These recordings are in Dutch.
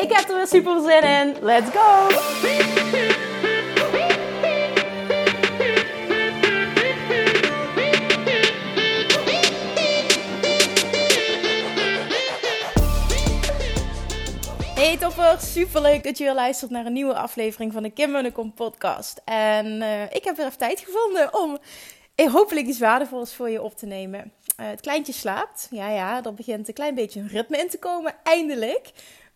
Ik heb er weer super zin in. Let's go! Hey topper, super leuk dat je weer luistert naar een nieuwe aflevering van de Kim Munnekom podcast. En uh, ik heb weer even tijd gevonden om eh, hopelijk iets waardevols voor je op te nemen. Uh, het kleintje slaapt, ja ja, er begint een klein beetje een ritme in te komen, eindelijk.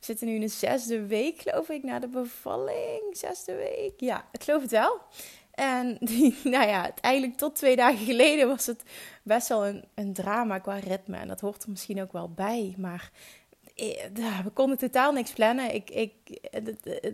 Zitten nu in de zesde week, geloof ik, na de bevalling. Zesde week, ja, ik geloof het wel. En die, nou ja, uiteindelijk tot twee dagen geleden was het best wel een, een drama qua ritme. En dat hoort er misschien ook wel bij. Maar eh, we konden totaal niks plannen. Ik, ik,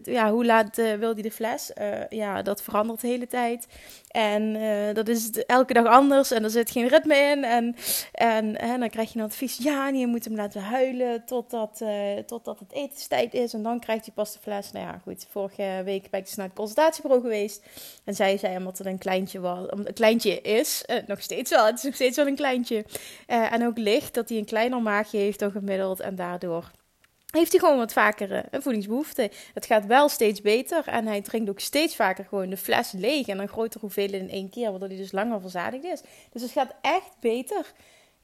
ja, hoe laat uh, wil hij de fles? Uh, ja, dat verandert de hele tijd. En uh, dat is elke dag anders en er zit geen ritme in. En, en, en dan krijg je een advies: ja, je moet hem laten huilen totdat, totdat het etenstijd is. En dan krijgt hij pas de fles. Nou ja, goed. Vorige week ben ik dus naar het consultatiebureau geweest. En zij zei omdat het een kleintje was, een kleintje is, nog steeds wel. Het is nog steeds wel een kleintje. en ook licht dat hij een kleiner maagje heeft dan gemiddeld. En daardoor heeft hij gewoon wat vaker eh, een voedingsbehoefte. Het gaat wel steeds beter en hij drinkt ook steeds vaker gewoon de fles leeg en een grotere hoeveelheid in één keer, waardoor hij dus langer verzadigd is. Dus het gaat echt beter.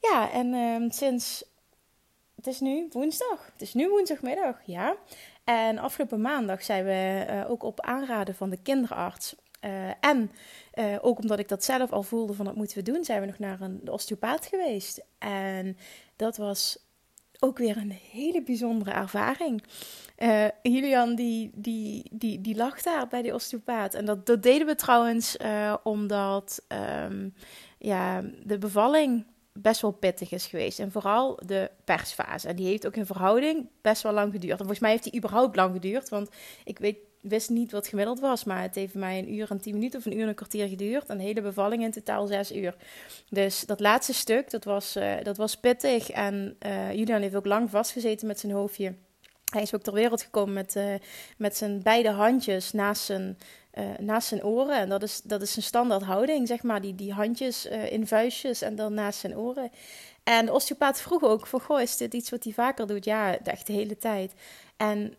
Ja, en uh, sinds, het is nu woensdag, het is nu woensdagmiddag, ja. En afgelopen maandag zijn we uh, ook op aanraden van de kinderarts uh, en ook omdat ik dat zelf al voelde van dat moeten we doen, zijn we nog naar een osteopaat geweest. En dat was ook weer een hele bijzondere ervaring. Uh, Julian die, die, die, die lag daar bij de osteopaat. En dat, dat deden we trouwens uh, omdat um, ja, de bevalling best wel pittig is geweest. En vooral de persfase. En die heeft ook in verhouding best wel lang geduurd. En volgens mij heeft die überhaupt lang geduurd. Want ik weet wist niet wat gemiddeld was, maar het heeft mij een uur en tien minuten of een uur en een kwartier geduurd. Een hele bevalling in totaal zes uur. Dus dat laatste stuk, dat was, uh, dat was pittig. En uh, Julian heeft ook lang vastgezeten met zijn hoofdje. Hij is ook ter wereld gekomen met, uh, met zijn beide handjes naast zijn, naast zijn oren. En dat is, dat is een standaard houding, zeg maar. Die, die handjes in vuistjes en dan naast zijn oren. En de osteopaat vroeg ook van, goh, is dit iets wat hij vaker doet? Ja, echt de hele tijd. En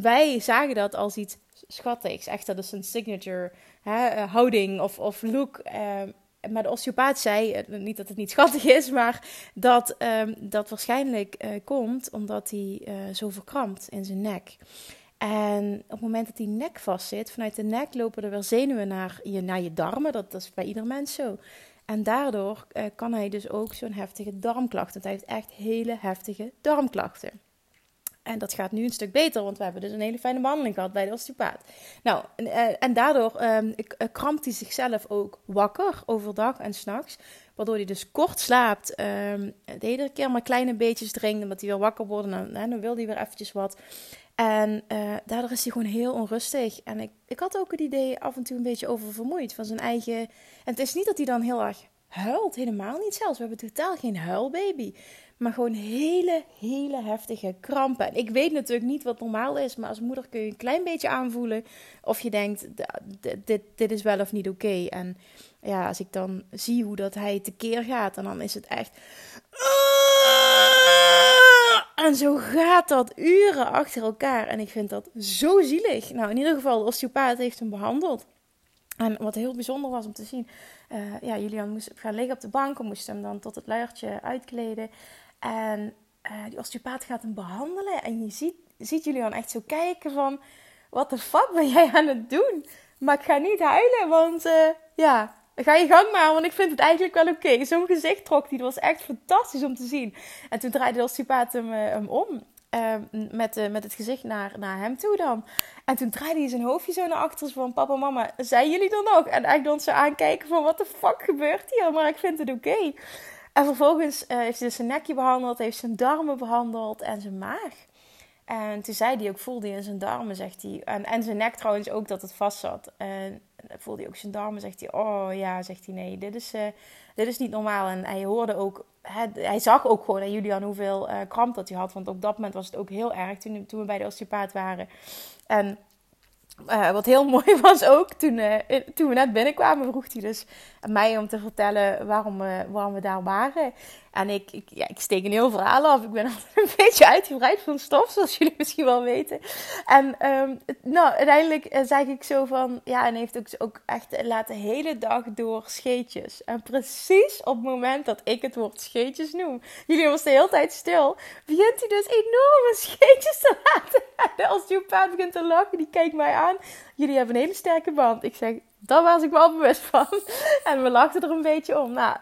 wij zagen dat als iets schattigs. Echt, dat is een signature hè, eh, houding of, of look. Uh, maar de osteopaat zei, eh, niet dat het niet schattig is, maar dat um, dat waarschijnlijk komt omdat hij zo verkrampt in zijn nek. En op het moment dat die nek vastzit, vanuit de nek lopen er weer zenuwen naar je, naar je darmen. Dat, dat is bij ieder mens zo. En daardoor kan hij dus ook zo'n heftige darmklachten. Hij heeft echt hele heftige darmklachten. En dat gaat nu een stuk beter, want we hebben dus een hele fijne behandeling gehad bij de osteopaat. Nou, en, eh, en daardoor um, krampt hij zichzelf ook wakker overdag en s'nachts. Waardoor hij dus kort slaapt. Um, de hele keer maar kleine beetjes drinkt, omdat hij weer wakker wordt. En dan, wil hij weer eventjes wat. En uh, daardoor is hij gewoon heel onrustig. En ik, ik had ook het idee af en toe een beetje oververmoeid van zijn eigen... En het is niet dat hij dan heel erg huilt, helemaal niet zelfs. We hebben totaal geen huilbaby. Maar gewoon hele, hele heftige krampen. En ik weet natuurlijk niet wat normaal is, maar als moeder kun je een klein beetje aanvoelen of je denkt, dit, dit is wel of niet oké. En ja, als ik dan zie hoe dat hij tekeer gaat, en dan is het echt... En zo gaat dat uren achter elkaar. En ik vind dat zo zielig. Nou, in ieder geval, de osteopaat heeft hem behandeld. En wat heel bijzonder was om te zien, uh, ja, Julian moest gaan liggen op de bank en moest hem dan tot het luiertje uitkleden. En uh, die osteopaat gaat hem behandelen. En je ziet, ziet Julian echt zo kijken van... Wat de fuck ben jij aan het doen? Maar ik ga niet huilen, want uh, ja, ga je gang maar, want ik vind het eigenlijk wel oké. Zo'n gezicht trok hij, dat was echt fantastisch om te zien. En toen draaide de osteopaat hem, hem om. Uh, met, met het gezicht naar, naar hem toe dan. En toen draaide hij zijn hoofdje zo naar achteren. Van papa, mama, zijn jullie dan nog? En eigenlijk dan ze aankijken van wat de fuck gebeurt hier? Maar ik vind het oké. En vervolgens uh, heeft hij dus zijn nekje behandeld, heeft zijn darmen behandeld en zijn maag. En toen zei hij ook, voelde hij in zijn darmen, zegt hij. En, en zijn nek trouwens ook, dat het vast zat. En voelde hij ook zijn darmen, zegt hij. Oh ja, zegt hij, nee, dit is, uh, dit is niet normaal. En hij hoorde ook, hij, hij zag ook gewoon aan Julian hoeveel uh, kramp dat hij had. Want op dat moment was het ook heel erg, toen, toen we bij de osteopaat waren. En uh, wat heel mooi was ook, toen, uh, toen we net binnenkwamen, vroeg hij dus mij om te vertellen waarom, uh, waarom we daar waren. En ik, ja, ik steek een heel verhaal af. Ik ben altijd een beetje uitgebreid van stof, zoals jullie misschien wel weten. En um, nou, uiteindelijk zeg ik zo van, ja, en heeft ook, ook echt laten de hele dag door scheetjes. En precies op het moment dat ik het woord scheetjes noem, jullie was de hele tijd stil, begint hij dus enorme scheetjes te laten. En als paard begint te lachen, die kijkt mij aan. Jullie hebben een hele sterke band. Ik zeg, daar was ik wel bewust van. En we lachten er een beetje om. Nou,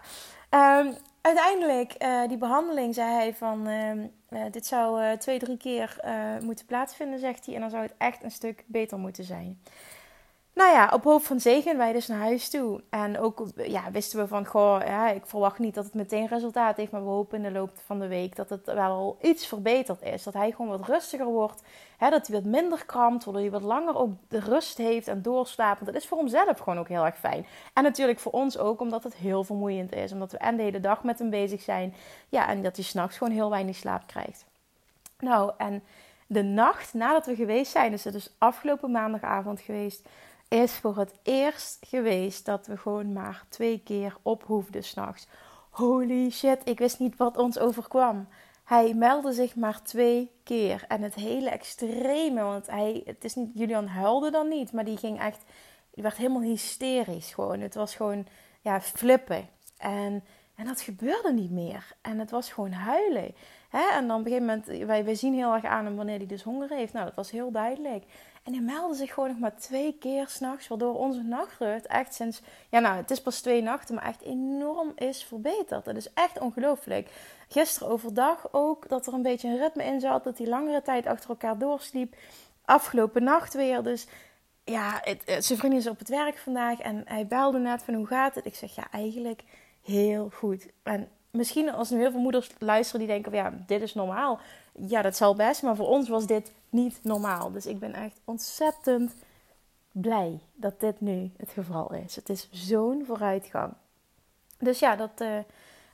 um, uiteindelijk, uh, die behandeling, zei hij van... Uh, dit zou uh, twee, drie keer moeten plaatsvinden, zegt hij. En dan zou het echt een stuk beter moeten zijn. Nou ja, op hoop van zegen wij dus naar huis toe. En ook ja, wisten we van, goh, ja, ik verwacht niet dat het meteen resultaat heeft. Maar we hopen in de loop van de week dat het wel iets verbeterd is. Dat hij gewoon wat rustiger wordt. Hè, dat hij wat minder krampt. Waardoor hij wat langer ook de rust heeft en doorslaapt. Want dat is voor hemzelf gewoon ook heel erg fijn. En natuurlijk voor ons ook, omdat het heel vermoeiend is. Omdat we en de hele dag met hem bezig zijn. Ja, en dat hij s'nachts gewoon heel weinig slaap krijgt. Nou, en de nacht nadat we geweest zijn, is het dus afgelopen maandagavond geweest is voor het eerst geweest dat we gewoon maar twee keer op hoefden s'nachts. Holy shit, ik wist niet wat ons overkwam. Hij meldde zich maar twee keer. En het hele extreme, want hij, het is niet, Julian huilde dan niet, maar die ging echt, die werd helemaal hysterisch gewoon. Het was gewoon, ja, flippen. En, en dat gebeurde niet meer. En het was gewoon huilen. En dan op een gegeven moment, wij, wij zien heel erg aan hem wanneer hij dus honger heeft. Nou, dat was heel duidelijk. En hij meldde zich gewoon nog maar twee keer s'nachts, waardoor onze nachtrust echt sinds, ja nou, het is pas twee nachten, maar echt enorm is verbeterd. Dat is echt ongelooflijk. Gisteren overdag ook, dat er een beetje een ritme in zat, dat hij langere tijd achter elkaar doorsliep. Afgelopen nacht weer, dus ja, het, zijn vriendin is op het werk vandaag en hij belde net van hoe gaat het? Ik zeg ja, eigenlijk heel goed. En misschien als nu heel veel moeders luisteren die denken, ja, dit is normaal. Ja, dat zal best, maar voor ons was dit niet normaal. Dus ik ben echt ontzettend blij dat dit nu het geval is. Het is zo'n vooruitgang. Dus ja, dat uh,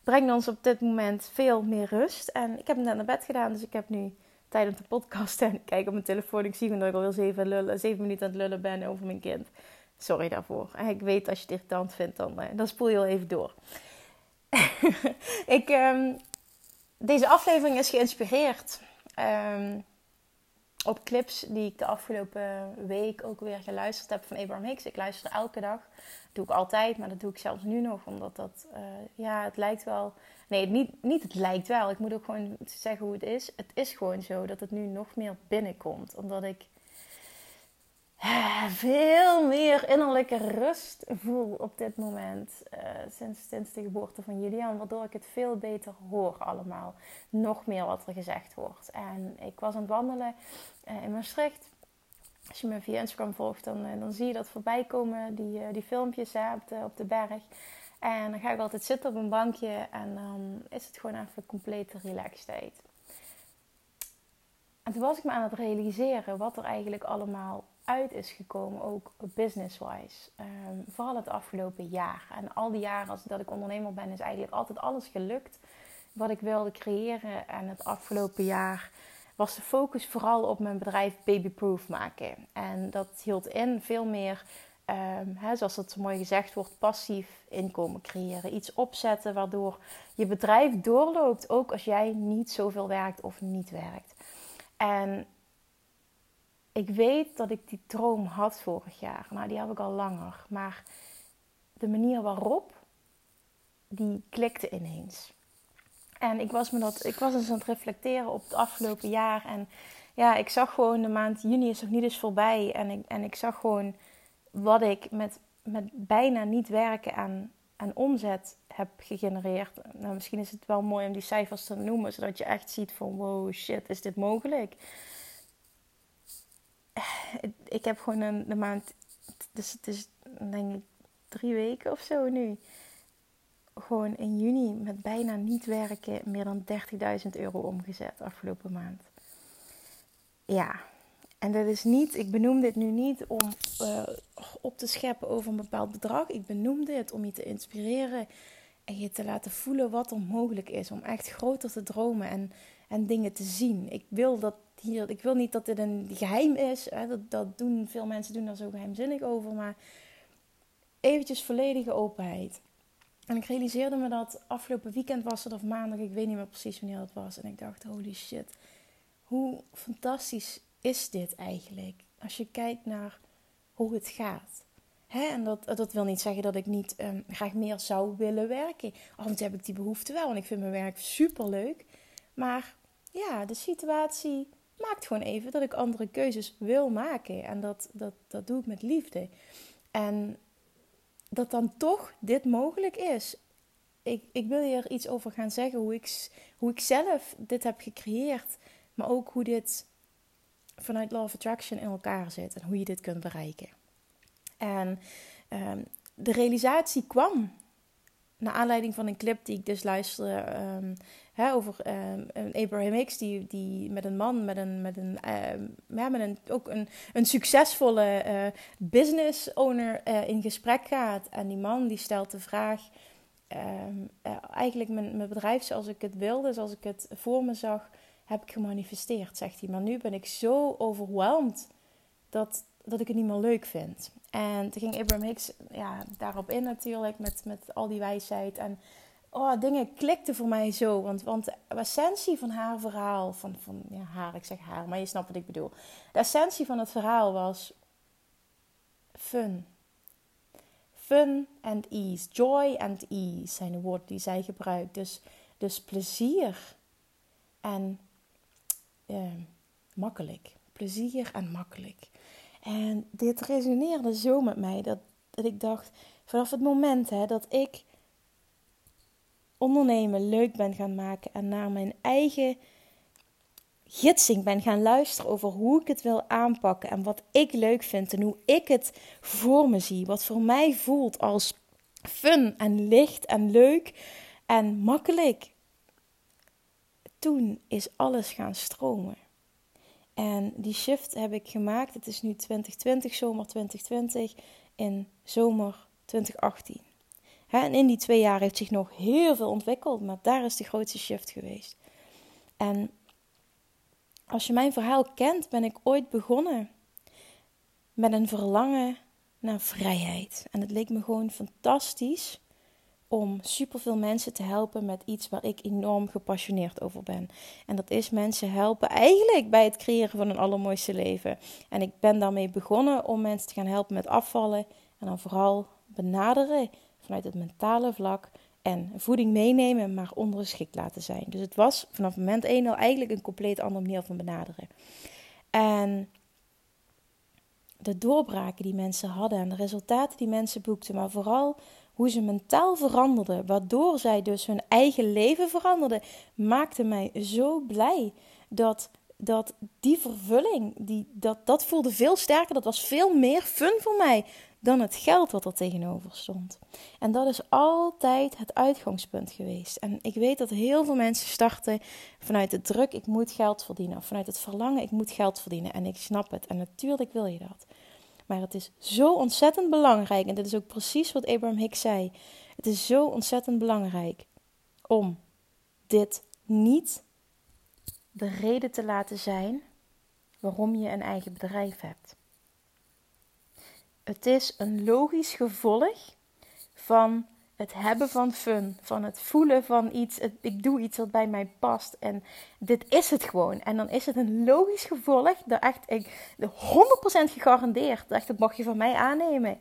brengt ons op dit moment veel meer rust. En ik heb net naar bed gedaan, dus ik heb nu tijd om te podcasten. En ik kijk op mijn telefoon. Ik zie dat ik alweer zeven, lullen, zeven minuten aan het lullen ben over mijn kind. Sorry daarvoor. Ik weet als je het irritant vindt, dan, uh, dan spoel je al even door. ik, um, deze aflevering is geïnspireerd um, op clips die ik de afgelopen week ook weer geluisterd heb van Abraham Hicks. Ik luister elke dag. Dat doe ik altijd, maar dat doe ik zelfs nu nog. Omdat dat, uh, ja, het lijkt wel... Nee, niet, niet het lijkt wel. Ik moet ook gewoon zeggen hoe het is. Het is gewoon zo dat het nu nog meer binnenkomt. Omdat ik veel meer innerlijke rust voel op dit moment. Uh, sinds, sinds de geboorte van Julian. Waardoor ik het veel beter hoor allemaal. Nog meer wat er gezegd wordt. En ik was aan het wandelen uh, in Maastricht. Als je me via Instagram volgt, dan, dan zie je dat voorbij komen. Die, die filmpjes op, de, op de berg. En dan ga ik altijd zitten op een bankje. En dan is het gewoon even complete relaxedheid. En toen was ik me aan het realiseren wat er eigenlijk allemaal uit is gekomen, ook business-wise. Um, vooral het afgelopen jaar. En al die jaren als dat ik ondernemer ben, is eigenlijk altijd alles gelukt wat ik wilde creëren. En het afgelopen jaar was de focus vooral op mijn bedrijf babyproof maken. En dat hield in veel meer, um, hè, zoals dat zo mooi gezegd wordt, passief inkomen creëren. Iets opzetten waardoor je bedrijf doorloopt, ook als jij niet zoveel werkt of niet werkt. En ik weet dat ik die droom had vorig jaar. Nou, die heb ik al langer. Maar de manier waarop, die klikte ineens. En ik was, me dat, ik was eens aan het reflecteren op het afgelopen jaar. En ja, ik zag gewoon de maand juni is nog niet eens voorbij. En ik, en ik zag gewoon wat ik met, met bijna niet werken aan, aan omzet heb gegenereerd. Nou, misschien is het wel mooi om die cijfers te noemen, zodat je echt ziet van wow, shit, is dit mogelijk? Ik heb gewoon een, de maand, dus het is denk ik drie weken of zo nu. Gewoon in juni met bijna niet werken meer dan 30.000 euro omgezet afgelopen maand. ja, en dat is niet, ik benoem dit nu niet om uh, op te scheppen over een bepaald bedrag. Ik benoem dit om je te inspireren en je te laten voelen wat er mogelijk is. Om echt groter te dromen en, en dingen te zien. Ik wil, dat ik wil niet dat dit een geheim is. Hè? Dat, dat doen veel mensen doen daar zo geheimzinnig over. Maar eventjes volledige openheid. En ik realiseerde me dat afgelopen weekend was het of maandag, ik weet niet meer precies wanneer het was. En ik dacht, holy shit, hoe fantastisch is dit eigenlijk? Als je kijkt naar hoe het gaat. Hè? En dat, dat wil niet zeggen dat ik niet um, graag meer zou willen werken. Af en toe heb ik die behoefte wel, want ik vind mijn werk super leuk. Maar ja, de situatie maakt gewoon even dat ik andere keuzes wil maken. En dat, dat, dat doe ik met liefde. En dat dan toch dit mogelijk is. Ik, ik wil hier iets over gaan zeggen, hoe ik, hoe ik zelf dit heb gecreëerd. Maar ook hoe dit vanuit Law of Attraction in elkaar zit en hoe je dit kunt bereiken. En um, de realisatie kwam naar aanleiding van een clip die ik dus luisterde um, hè, over um, Abraham Hicks, die, die met een man, met een, met een, ja, met een ook een, een succesvolle uh, business owner uh, in gesprek gaat. En die man die stelt de vraag, uh, eigenlijk mijn, mijn bedrijf zoals ik het wilde, zoals ik het voor me zag, heb ik gemanifesteerd, zegt hij. Maar nu ben ik zo overweldigd dat, dat ik het niet meer leuk vind. En toen ging Abraham Hicks ja, daarop in natuurlijk, met, met al die wijsheid. En oh, dingen klikten voor mij zo. Want, want de essentie van haar verhaal, van, van ja, haar, ik zeg haar, maar je snapt wat ik bedoel. De essentie van het verhaal was fun. Fun and ease. Joy and ease zijn de woorden die zij gebruikt. Dus, dus plezier en uh, makkelijk. Plezier en makkelijk. En dit resoneerde zo met mij dat, dat ik dacht, vanaf het moment hè, dat ik ondernemen leuk ben gaan maken en naar mijn eigen gidsing ben gaan luisteren over hoe ik het wil aanpakken en wat ik leuk vind en hoe ik het voor me zie, wat voor mij voelt als fun en licht en leuk en makkelijk. Toen is alles gaan stromen. En die shift heb ik gemaakt. Het is nu 2020, zomer 2020, in zomer 2018. En in die twee jaar heeft zich nog heel veel ontwikkeld, maar daar is de grootste shift geweest. En als je mijn verhaal kent, ben ik ooit begonnen met een verlangen naar vrijheid. En het leek me gewoon fantastisch om superveel mensen te helpen met iets waar ik enorm gepassioneerd over ben. En dat is mensen helpen eigenlijk bij het creëren van een allermooiste leven. En ik ben daarmee begonnen om mensen te gaan helpen met afvallen en dan vooral benaderen vanuit het mentale vlak en voeding meenemen, maar ondergeschikt laten zijn. Dus het was vanaf moment 1 al eigenlijk een compleet andere manier van benaderen. En de doorbraken die mensen hadden en de resultaten die mensen boekten, maar vooral hoe ze mentaal veranderden, waardoor zij dus hun eigen leven veranderden, maakte mij zo blij dat, dat die vervulling, die, dat, dat voelde veel sterker, dat was veel meer fun voor mij dan het geld wat er tegenover stond. En dat is altijd het uitgangspunt geweest. En ik weet dat heel veel mensen starten vanuit de druk, ik moet geld verdienen, of vanuit het verlangen, ik moet geld verdienen. En ik snap het. En natuurlijk wil je dat. Maar het is zo ontzettend belangrijk, en dit is ook precies wat Abraham Hicks zei. Het is zo ontzettend belangrijk om dit niet de reden te laten zijn waarom je een eigen bedrijf hebt. Het is een logisch gevolg van het hebben van fun, van het voelen van iets. ik doe iets wat bij mij past en dit is het gewoon. En dan is het een logisch gevolg, dat echt, ik, 100% gegarandeerd, dat mag je van mij aannemen.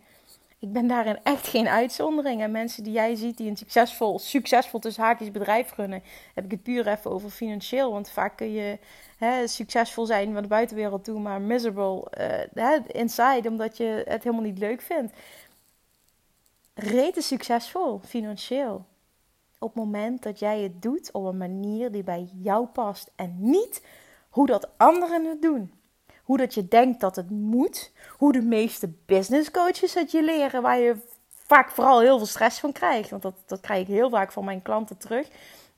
Ik ben daarin echt geen uitzondering. En mensen die jij ziet die een succesvol, succesvol tussen haakjes bedrijf runnen, heb ik het puur even over financieel. Want vaak kun je hè, succesvol zijn van de buitenwereld toe, maar miserable uh, inside, omdat je het helemaal niet leuk vindt rete succesvol financieel. Op het moment dat jij het doet op een manier die bij jou past en niet hoe dat anderen het doen. Hoe dat je denkt dat het moet. Hoe de meeste business coaches het je leren, waar je vaak vooral heel veel stress van krijgt. Want dat, dat krijg ik heel vaak van mijn klanten terug.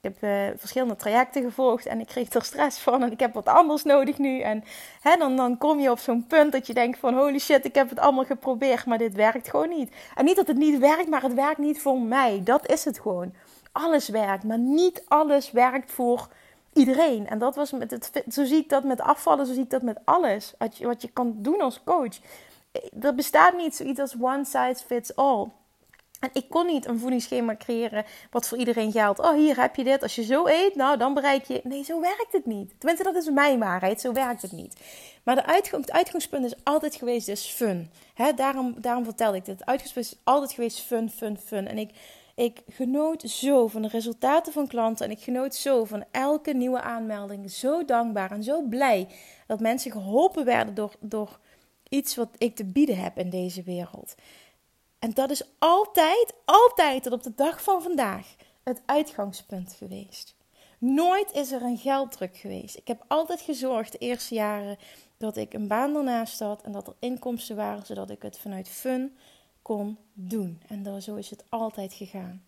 Ik heb uh, verschillende trajecten gevolgd en ik kreeg er stress van en ik heb wat anders nodig nu. En hè, dan, dan kom je op zo'n punt dat je denkt van holy shit, ik heb het allemaal geprobeerd, maar dit werkt gewoon niet. En niet dat het niet werkt, maar het werkt niet voor mij. Dat is het gewoon. Alles werkt, maar niet alles werkt voor iedereen. En dat was met het, zo zie ik dat met afvallen, zo zie ik dat met alles. Wat je, wat je kan doen als coach. Er bestaat niet zoiets als one size fits all. En ik kon niet een voedingsschema creëren wat voor iedereen geldt. Oh, hier heb je dit. Als je zo eet, nou dan bereik je. Nee, zo werkt het niet. Tenminste, dat is mijn waarheid. Zo werkt het niet. Maar de uitgang, het uitgangspunt is altijd geweest dus fun. He, daarom, daarom vertel ik dit. Het uitgangspunt is altijd geweest fun, fun, fun. En ik, ik genoot zo van de resultaten van klanten. En ik genoot zo van elke nieuwe aanmelding. Zo dankbaar en zo blij dat mensen geholpen werden door, door iets wat ik te bieden heb in deze wereld. En dat is altijd, altijd op de dag van vandaag het uitgangspunt geweest. Nooit is er een gelddruk geweest. Ik heb altijd gezorgd de eerste jaren dat ik een baan ernaast had en dat er inkomsten waren, zodat ik het vanuit fun kon doen. En zo is het altijd gegaan.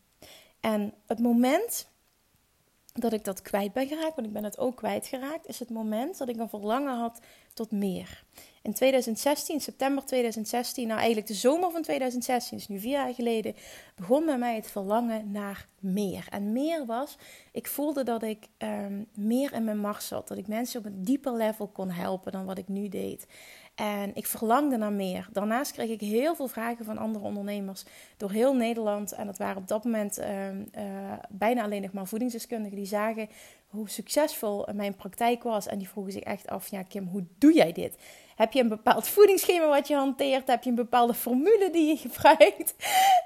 En het moment dat ik dat kwijt ben geraakt, want ik ben het ook kwijtgeraakt, is het moment dat ik een verlangen had tot meer. In 2016, september 2016, nou eigenlijk de zomer van 2016, dus nu vier jaar geleden, begon bij mij het verlangen naar meer. En meer was, ik voelde dat ik um, meer in mijn macht zat. Dat ik mensen op een dieper level kon helpen dan wat ik nu deed. En ik verlangde naar meer. Daarnaast kreeg ik heel veel vragen van andere ondernemers door heel Nederland. En dat waren op dat moment uh, uh, bijna alleen nog maar voedingsdeskundigen die zagen hoe succesvol mijn praktijk was. En die vroegen zich echt af: ja, Kim, hoe doe jij dit? Heb je een bepaald voedingsschema wat je hanteert? Heb je een bepaalde formule die je gebruikt?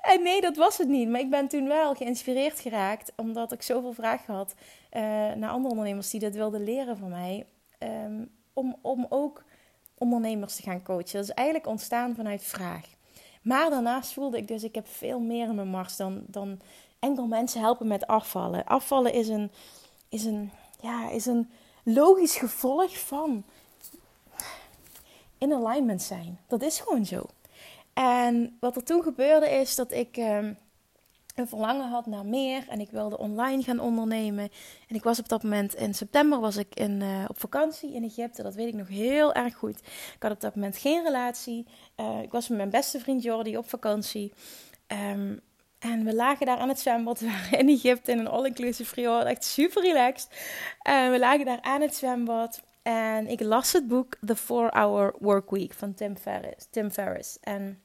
En nee, dat was het niet. Maar ik ben toen wel geïnspireerd geraakt, omdat ik zoveel vragen had uh, naar andere ondernemers die dit wilden leren van mij. Um, om, om ook ondernemers te gaan coachen. Dat is eigenlijk ontstaan vanuit vraag. Maar daarnaast voelde ik dus, ik heb veel meer in mijn mars dan, dan enkel mensen helpen met afvallen. Afvallen is een, is een, ja, is een logisch gevolg van in alignment zijn. Dat is gewoon zo. En wat er toen gebeurde is dat ik um, een verlangen had naar meer en ik wilde online gaan ondernemen. En ik was op dat moment in september was ik in, uh, op vakantie in Egypte. Dat weet ik nog heel erg goed. Ik had op dat moment geen relatie. Uh, ik was met mijn beste vriend Jordi op vakantie. Um, en we lagen daar aan het zwembad. In Egypte in een all-inclusive resort. Echt super relaxed. En we lagen daar aan het zwembad. En ik las het boek The 4-Hour Workweek van Tim Ferriss. Tim Ferriss. En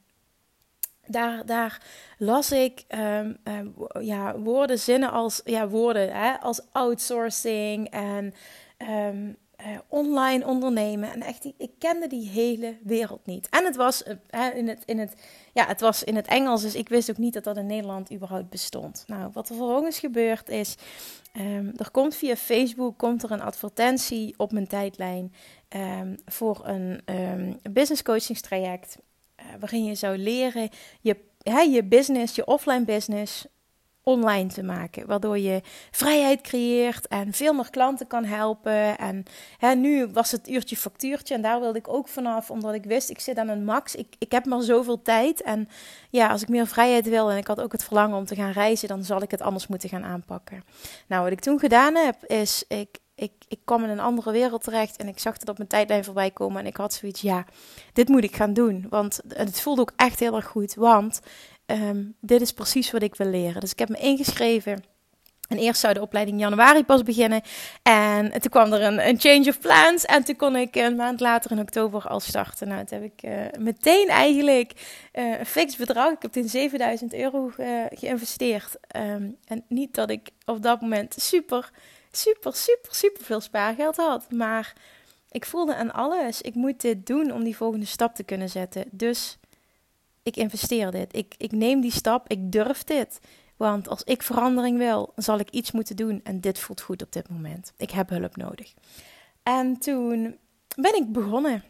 daar, daar las ik um, um, ja, woorden, zinnen als, ja, woorden, hè, als outsourcing en um, uh, online ondernemen. En echt, ik kende die hele wereld niet. En het was, uh, in het, in het, ja, het was in het Engels, dus ik wist ook niet dat dat in Nederland überhaupt bestond. Nou, wat er vervolgens gebeurd is, er komt via Facebook komt er een advertentie op mijn tijdlijn voor een business coachingstraject. Uh, waarin je zou leren je, hè, je business, je offline business online te maken. Waardoor je vrijheid creëert en veel meer klanten kan helpen. En hè, nu was het uurtje factuurtje en daar wilde ik ook vanaf. Omdat ik wist, ik zit aan een max. Ik, ik heb maar zoveel tijd. En ja, als ik meer vrijheid wil en ik had ook het verlangen om te gaan reizen, dan zal ik het anders moeten gaan aanpakken. Nou, wat ik toen gedaan heb, is ik, ik, ik kwam in een andere wereld terecht en ik zag het op mijn tijdlijn voorbij komen. En ik had zoiets, ja, dit moet ik gaan doen. Want het voelde ook echt heel erg goed. Want um, dit is precies wat ik wil leren. Dus ik heb me ingeschreven. En eerst zou de opleiding januari pas beginnen. En toen kwam er een, change of plans. En toen kon ik een maand later in oktober al starten. Nou, toen heb ik uh, meteen eigenlijk uh, een fix bedrag. Ik heb toen 7000 euro uh, geïnvesteerd. Um, en niet dat ik op dat moment super, super, super, super veel spaargeld had. Maar ik voelde aan alles. Ik moet dit doen om die volgende stap te kunnen zetten. Dus ik investeer dit. Ik, ik neem die stap. Ik durf dit. Want als ik verandering wil, zal ik iets moeten doen. En dit voelt goed op dit moment. Ik heb hulp nodig. En toen ben ik begonnen.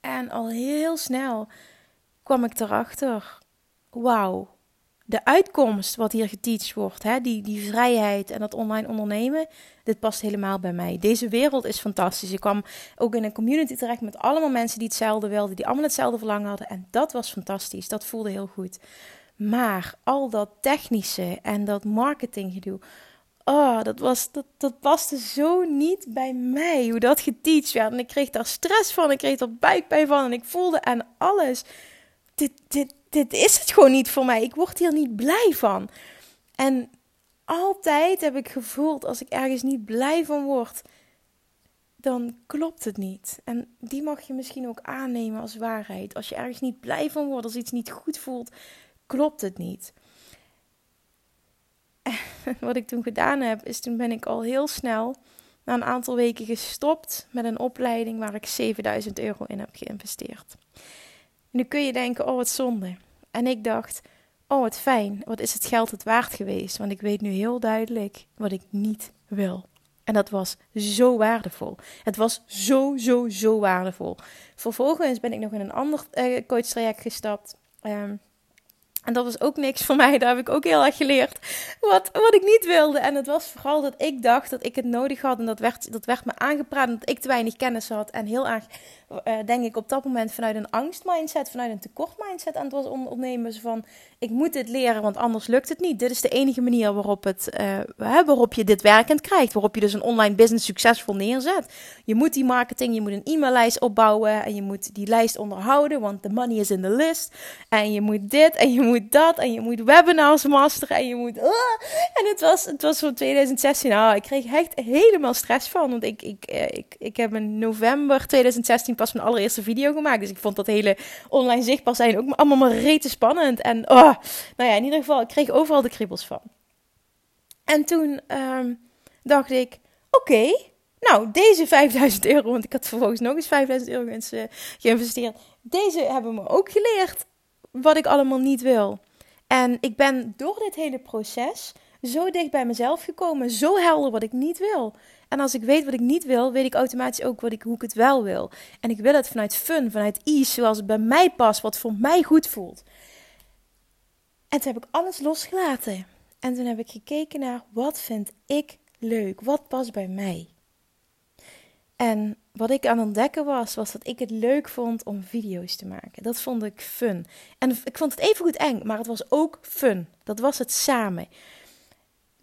En al heel snel kwam ik erachter. Wauw, de uitkomst wat hier geteacht wordt, hè, die, die vrijheid en dat online ondernemen, dit past helemaal bij mij. Deze wereld is fantastisch. Ik kwam ook in een community terecht met allemaal mensen die hetzelfde wilden, die allemaal hetzelfde verlangen hadden. En dat was fantastisch. Dat voelde heel goed. Maar al dat technische en dat marketinggedoe, oh, dat, was, dat, dat paste zo niet bij mij. Hoe dat geteacht werd. En ik kreeg daar stress van. Ik kreeg er buikpijn van. En ik voelde aan alles. Dit, dit, dit is het gewoon niet voor mij. Ik word hier niet blij van. En altijd heb ik gevoeld als ik ergens niet blij van word, dan klopt het niet. En die mag je misschien ook aannemen als waarheid. Als je ergens niet blij van wordt, als iets niet goed voelt, klopt het niet. wat ik toen gedaan heb, is toen ben ik al heel snel na een aantal weken gestopt met een opleiding waar ik 7000 euro in heb geïnvesteerd. nu kun je denken, oh wat zonde. En ik dacht, oh wat fijn, wat is het geld het waard geweest? Want ik weet nu heel duidelijk wat ik niet wil. En dat was zo waardevol. Het was zo, zo, zo waardevol. Vervolgens ben ik nog in een ander uh, coachtraject gestapt. Um, en dat was ook niks voor mij. Daar heb ik ook heel erg geleerd. Wat, wat ik niet wilde. En het was vooral dat ik dacht dat ik het nodig had. En dat werd, dat werd me aangepraat. Dat ik te weinig kennis had. En heel erg, uh, denk ik, op dat moment vanuit een angstmindset. Vanuit een tekort-mindset aan het was ondernemen. van, ik moet dit leren, want anders lukt het niet. Dit is de enige manier waarop, het, uh, waarop je dit werkend krijgt. Waarop je dus een online business succesvol neerzet. Je moet die marketing, je moet een e-maillijst opbouwen. En je moet die lijst onderhouden. Want de money is in de list. En je moet dit en je moet dat en je moet webinars masteren en je moet... Uh, en het was, het was van 2016. Nou, ik kreeg echt helemaal stress van. Want ik, ik, eh, ik, ik heb in november 2016 pas mijn allereerste video gemaakt. Dus ik vond dat hele online zichtbaar zijn ook allemaal maar rete spannend. En oh, nou ja, in ieder geval, ik kreeg overal de kriebels van. En toen um, dacht ik, oké, nou, deze 5000 euro, want ik had vervolgens nog eens 5000 euro geïnvesteerd. Deze hebben me ook geleerd wat ik allemaal niet wil. En ik ben door dit hele proces zo dicht bij mezelf gekomen, zo helder wat ik niet wil. En als ik weet wat ik niet wil, weet ik automatisch ook wat ik, hoe ik het wel wil. En ik wil het vanuit fun, vanuit ease, zoals het bij mij past, wat voor mij goed voelt. En toen heb ik alles losgelaten. En toen heb ik gekeken naar wat vind ik leuk, wat past bij mij. En wat ik aan het ontdekken was, was dat ik het leuk vond om video's te maken. Dat vond ik fun. En ik vond het even goed eng, maar het was ook fun. Dat was het samen.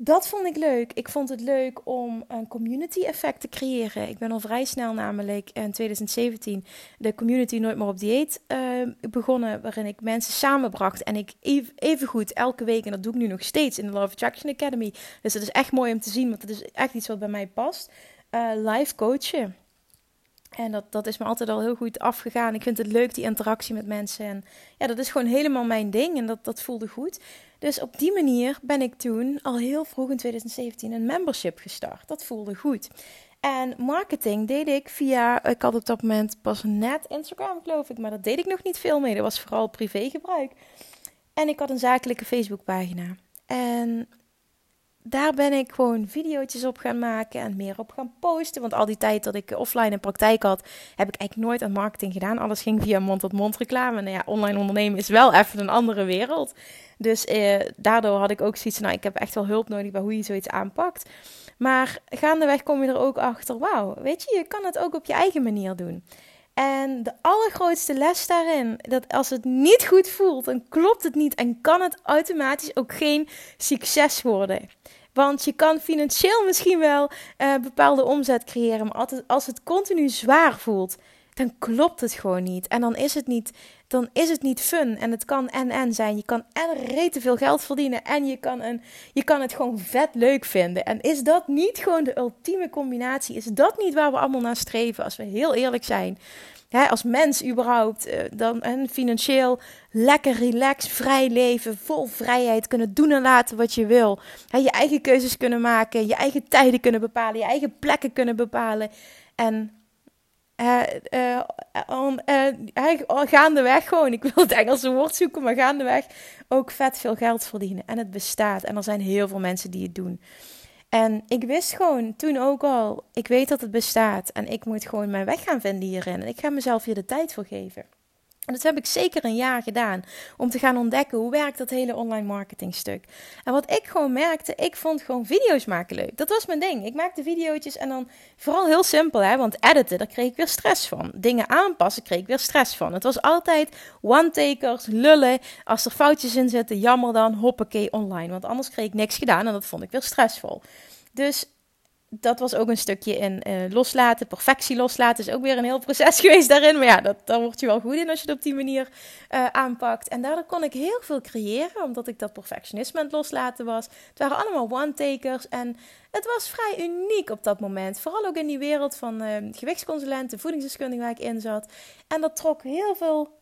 Dat vond ik leuk. Ik vond het leuk om een community effect te creëren. Ik ben al vrij snel namelijk in 2017 de community Nooit meer op dieet uh, begonnen. Waarin ik mensen samenbracht. En ik even, goed elke week, en dat doe ik nu nog steeds in de Love Attraction Academy. Dus het is echt mooi om te zien, want het is echt iets wat bij mij past. Uh, live coachen. En dat, dat is me altijd al heel goed afgegaan. Ik vind het leuk, die interactie met mensen. En ja, dat is gewoon helemaal mijn ding. En dat, dat voelde goed. Dus op die manier ben ik toen al heel vroeg in 2017 een membership gestart. Dat voelde goed. En marketing deed ik via, ik had op dat moment pas net Instagram geloof ik, maar dat deed ik nog niet veel mee. Dat was vooral privégebruik. En ik had een zakelijke Facebookpagina. En daar ben ik gewoon video's op gaan maken en meer op gaan posten. Want al die tijd dat ik offline in praktijk had, heb ik eigenlijk nooit aan marketing gedaan. Alles ging via mond-tot-mond reclame. Nou ja, online ondernemen is wel even een andere wereld. Dus eh, daardoor had ik ook zoiets nou, ik heb echt wel hulp nodig bij hoe je zoiets aanpakt. Maar gaandeweg kom je er ook achter, wauw, weet je, je kan het ook op je eigen manier doen. En de allergrootste les daarin, dat als het niet goed voelt, dan klopt het niet en kan het automatisch ook geen succes worden. Want je kan financieel misschien wel uh, bepaalde omzet creëren, maar altijd, als het continu zwaar voelt, dan klopt het gewoon niet. En dan is het niet, dan is het niet fun. En het kan en en zijn. Je kan en rete veel geld verdienen en je kan, een, je kan het gewoon vet leuk vinden. En is dat niet gewoon de ultieme combinatie? Is dat niet waar we allemaal naar streven, als we heel eerlijk zijn? Als mens überhaupt, eh, dan en financieel lekker relaxed, vrij leven, vol vrijheid kunnen doen en laten wat je wil. Je eigen keuzes kunnen maken, je eigen tijden kunnen bepalen, je eigen plekken kunnen bepalen. En uh, uh, uh, gaandeweg gewoon, ik wil het Engelse woord zoeken, maar gaandeweg ook vet veel geld verdienen. En het bestaat. En er zijn heel veel mensen die het doen. En ik wist gewoon toen ook al, ik weet dat het bestaat. En ik moet gewoon mijn weg gaan vinden hierin. En ik ga mezelf hier de tijd voor geven. En dat heb ik zeker een jaar gedaan om te gaan ontdekken hoe werkt dat hele online marketing stuk. En wat ik gewoon merkte, ik vond gewoon video's maken leuk. Dat was mijn ding. Ik maakte video's en dan vooral heel simpel, hè, want editen, daar kreeg ik weer stress van. Dingen aanpassen, kreeg ik weer stress van. Het was altijd one-takers, lullen. Als er foutjes in zitten, jammer dan, hoppakee, online. Want anders kreeg ik niks gedaan en dat vond ik weer stressvol. Dus dat was ook een stukje in uh, loslaten, perfectie loslaten. Is ook weer een heel proces geweest daarin. Maar ja, dat, daar word je wel goed in als je het op die manier uh, aanpakt. En daardoor kon ik heel veel creëren, omdat ik dat perfectionisme aan het loslaten was. Het waren allemaal one-takers en het was vrij uniek op dat moment. Vooral ook in die wereld van uh, gewichtsconsulenten, voedingsdeskundige waar ik in zat. En dat trok heel veel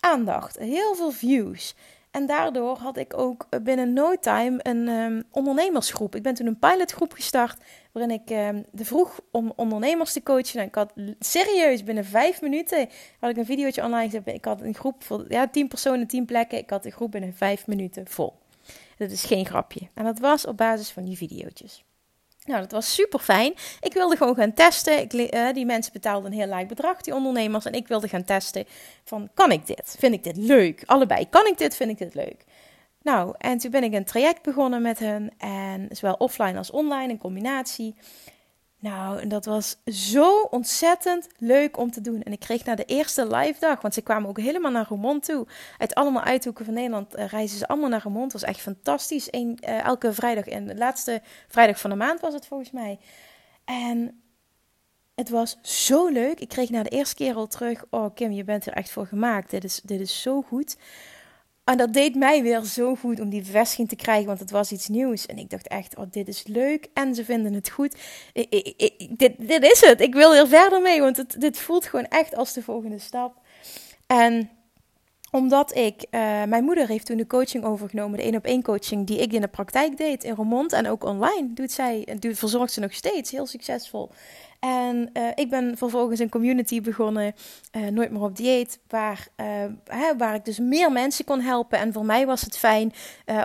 aandacht, heel veel views. En daardoor had ik ook binnen no time een um, ondernemersgroep. Ik ben toen een pilotgroep gestart waarin ik um, de vroeg om ondernemers te coachen. En ik had serieus binnen vijf minuten had ik een videootje online gezet. Ik had een groep voor ja, tien personen, tien plekken. Ik had een groep binnen vijf minuten vol. Dat is geen grapje. En dat was op basis van die videootjes. Nou, dat was super fijn. Ik wilde gewoon gaan testen. Uh, die mensen betaalden een heel laag bedrag, die ondernemers. En ik wilde gaan testen van, kan ik dit? Vind ik dit leuk? Allebei, kan ik dit? Vind ik dit leuk? Nou, en toen ben ik een traject begonnen met hen. En zowel offline als online, een combinatie. Nou, en dat was zo ontzettend leuk om te doen. En ik kreeg na de eerste live dag, want ze kwamen ook helemaal naar Roermond toe. Uit allemaal uithoeken van Nederland uh, reizen ze allemaal naar Roermond. Dat was echt fantastisch. Uh, elke vrijdag, en de laatste vrijdag van de maand was het volgens mij. En het was zo leuk. Ik kreeg na de eerste keer al terug, oh Kim, je bent er echt voor gemaakt. Dit is, dit is zo goed. En dat deed mij weer zo goed om die bevestiging te krijgen, want het was iets nieuws. En ik dacht echt, oh, dit is leuk en ze vinden het goed. Dit, dit is het. Ik wil hier verder mee, want het, dit voelt gewoon echt als de volgende stap. En omdat ik, uh, mijn moeder heeft toen de coaching overgenomen, de één op één coaching die ik in de praktijk deed in Remond en ook online doet zij, doet, verzorgt ze nog steeds heel succesvol. En uh, ik ben vervolgens een community begonnen, uh, Nooit meer op dieet, waar, uh, hè, waar ik dus meer mensen kon helpen. En voor mij was het fijn,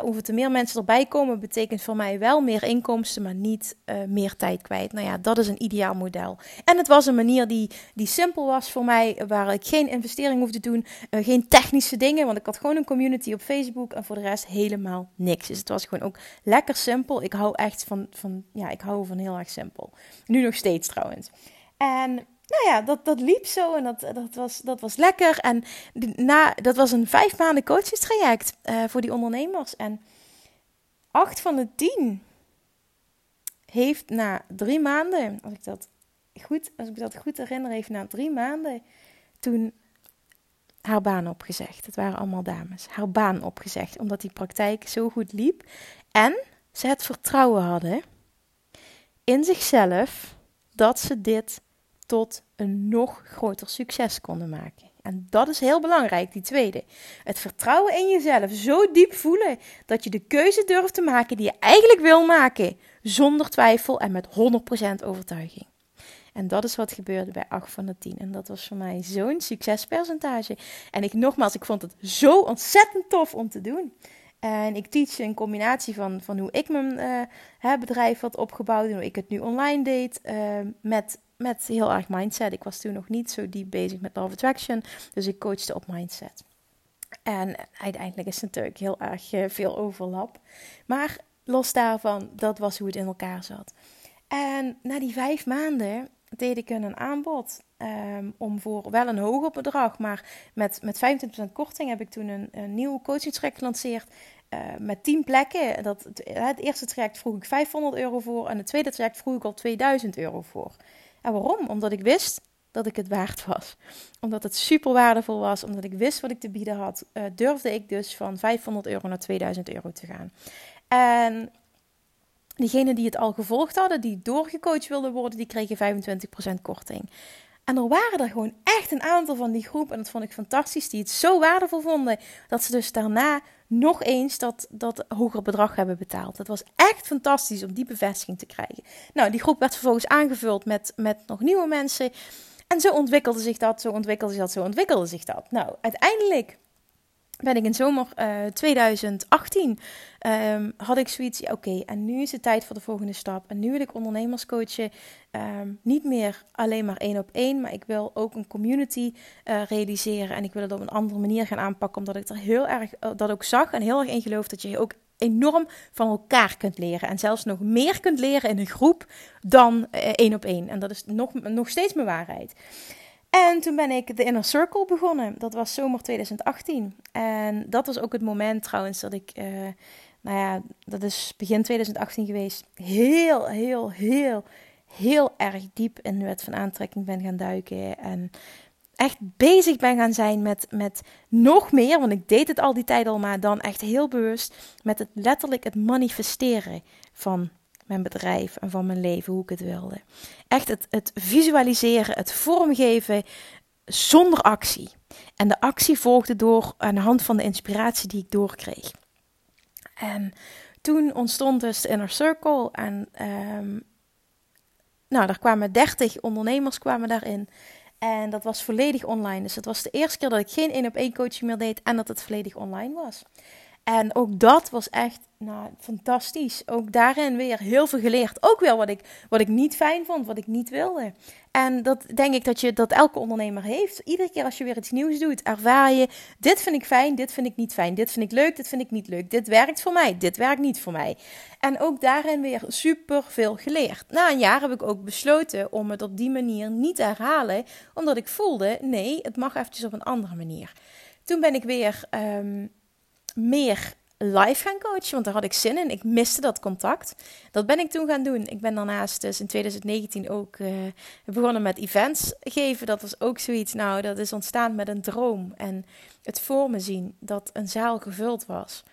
hoeveel er meer mensen erbij komen, betekent voor mij wel meer inkomsten, maar niet meer tijd kwijt. Nou ja, dat is een ideaal model. En het was een manier die, die simpel was voor mij, waar ik geen investering hoefde te doen, geen technische dingen, want ik had gewoon een community op Facebook en voor de rest helemaal niks. Dus het was gewoon ook lekker simpel. Ik hou echt van, van ja, ik hou van heel erg simpel. Nu nog steeds trouwens. En nou ja, dat, dat liep zo en dat, dat, was, dat was lekker. En na, dat was een vijf maanden coachingstraject uh, voor die ondernemers. En acht van de tien heeft na drie maanden, als ik dat goed, als ik dat goed herinner, heeft na drie maanden toen haar baan opgezegd. Het waren allemaal dames. Haar baan opgezegd, omdat die praktijk zo goed liep. En ze het vertrouwen hadden in zichzelf dat ze dit tot een nog groter succes konden maken. En dat is heel belangrijk, die tweede. Het vertrouwen in jezelf zo diep voelen dat je de keuze durft te maken die je eigenlijk wil maken, zonder twijfel en met 100% overtuiging. En dat is wat gebeurde bij 8 van de 10. En dat was voor mij zo'n succespercentage. En ik nogmaals, ik vond het zo ontzettend tof om te doen. En ik teach een combinatie van, van hoe ik mijn uh, bedrijf had opgebouwd en hoe ik het nu online deed. Uh, met, met heel erg mindset. Ik was toen nog niet zo diep bezig met of Attraction. Dus ik coachte op mindset. En uiteindelijk is het natuurlijk heel erg uh, veel overlap. Maar los daarvan, dat was hoe het in elkaar zat. En na die vijf maanden deed ik een aanbod um, om voor wel een hoger bedrag, maar met, met 25% korting heb ik toen een, een nieuw coachingstraject gelanceerd. Uh, met 10 plekken. Dat, het eerste traject vroeg ik 500 euro voor en het tweede traject vroeg ik al 2000 euro voor. En waarom? Omdat ik wist dat ik het waard was. Omdat het super waardevol was, omdat ik wist wat ik te bieden had, uh, durfde ik dus van 500 euro naar 2000 euro te gaan. En diegenen die het al gevolgd hadden, die doorgecoacht wilden worden, die kregen 25% korting. En er waren er gewoon echt een aantal van die groep, en dat vond ik fantastisch, die het zo waardevol vonden, dat ze dus daarna nog eens dat, dat hoger bedrag hebben betaald. Dat was echt fantastisch om die bevestiging te krijgen. Nou, die groep werd vervolgens aangevuld met, met nog nieuwe mensen. En zo ontwikkelde zich dat, zo ontwikkelde zich dat, zo ontwikkelde zich dat. Nou, uiteindelijk ben ik in zomer 2018 ehm, had ik zoiets, oké, en nu is het tijd voor de volgende stap. En nu wil ik ondernemers coachen, ehm, niet meer alleen maar één op één, maar ik wil ook een community uh, realiseren. En ik wil het op een andere manier gaan aanpakken, omdat ik er heel erg uh, dat ook zag en heel erg in geloof dat je ook enorm van elkaar kunt leren. En zelfs nog meer kunt leren in een groep dan één op één. En dat is nog, nog steeds mijn waarheid. En toen ben ik de Inner Circle begonnen. Dat was zomer 2018. En dat was ook het moment trouwens dat ik, uh, nou ja, dat is begin 2018 geweest, heel, heel, heel, heel erg diep in de wet van aantrekking ben gaan duiken. En echt bezig ben gaan zijn met, met nog meer, want ik deed het al die tijd al, maar dan echt heel bewust met het letterlijk het manifesteren van mijn bedrijf en van mijn leven, hoe ik het wilde. Echt het, het visualiseren, het vormgeven zonder actie. En de actie volgde door aan de hand van de inspiratie die ik doorkreeg. En toen ontstond dus de Inner Circle. En um, nou, daar kwamen 30 ondernemers kwamen daarin. En dat was volledig online. Dus het was de eerste keer dat ik geen één op één coaching meer deed en dat het volledig online was. En ook dat was echt nou, fantastisch. Ook daarin weer heel veel geleerd. Ook wel wat ik, wat ik niet fijn vond, wat ik niet wilde. En dat denk ik dat, je, dat elke ondernemer heeft. Iedere keer als je weer iets nieuws doet, ervaar je: dit vind ik fijn, dit vind ik niet fijn. Dit vind ik leuk, dit vind ik niet leuk. Dit werkt voor mij, dit werkt niet voor mij. En ook daarin weer super veel geleerd. Na een jaar heb ik ook besloten om het op die manier niet te herhalen, omdat ik voelde: nee, het mag eventjes op een andere manier. Toen ben ik weer. Um, meer live gaan coachen, want daar had ik zin in. Ik miste dat contact. Dat ben ik toen gaan doen. Ik ben daarnaast dus in 2019 ook uh, begonnen met events geven. Dat was ook zoiets, nou, dat is ontstaan met een droom. En het voor me zien dat een zaal gevuld was.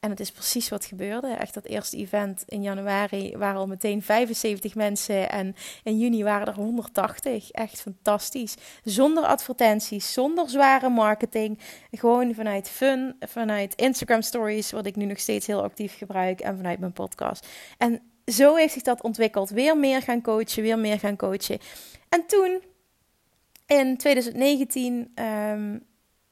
En het is precies wat gebeurde. Echt dat eerste event in januari waren al meteen 75 mensen. En in juni waren er 180. Echt fantastisch. Zonder advertenties, zonder zware marketing. Gewoon vanuit fun, vanuit Instagram stories, wat ik nu nog steeds heel actief gebruik. En vanuit mijn podcast. En zo heeft zich dat ontwikkeld. Weer meer gaan coachen, weer meer gaan coachen. En toen, in 2019, um,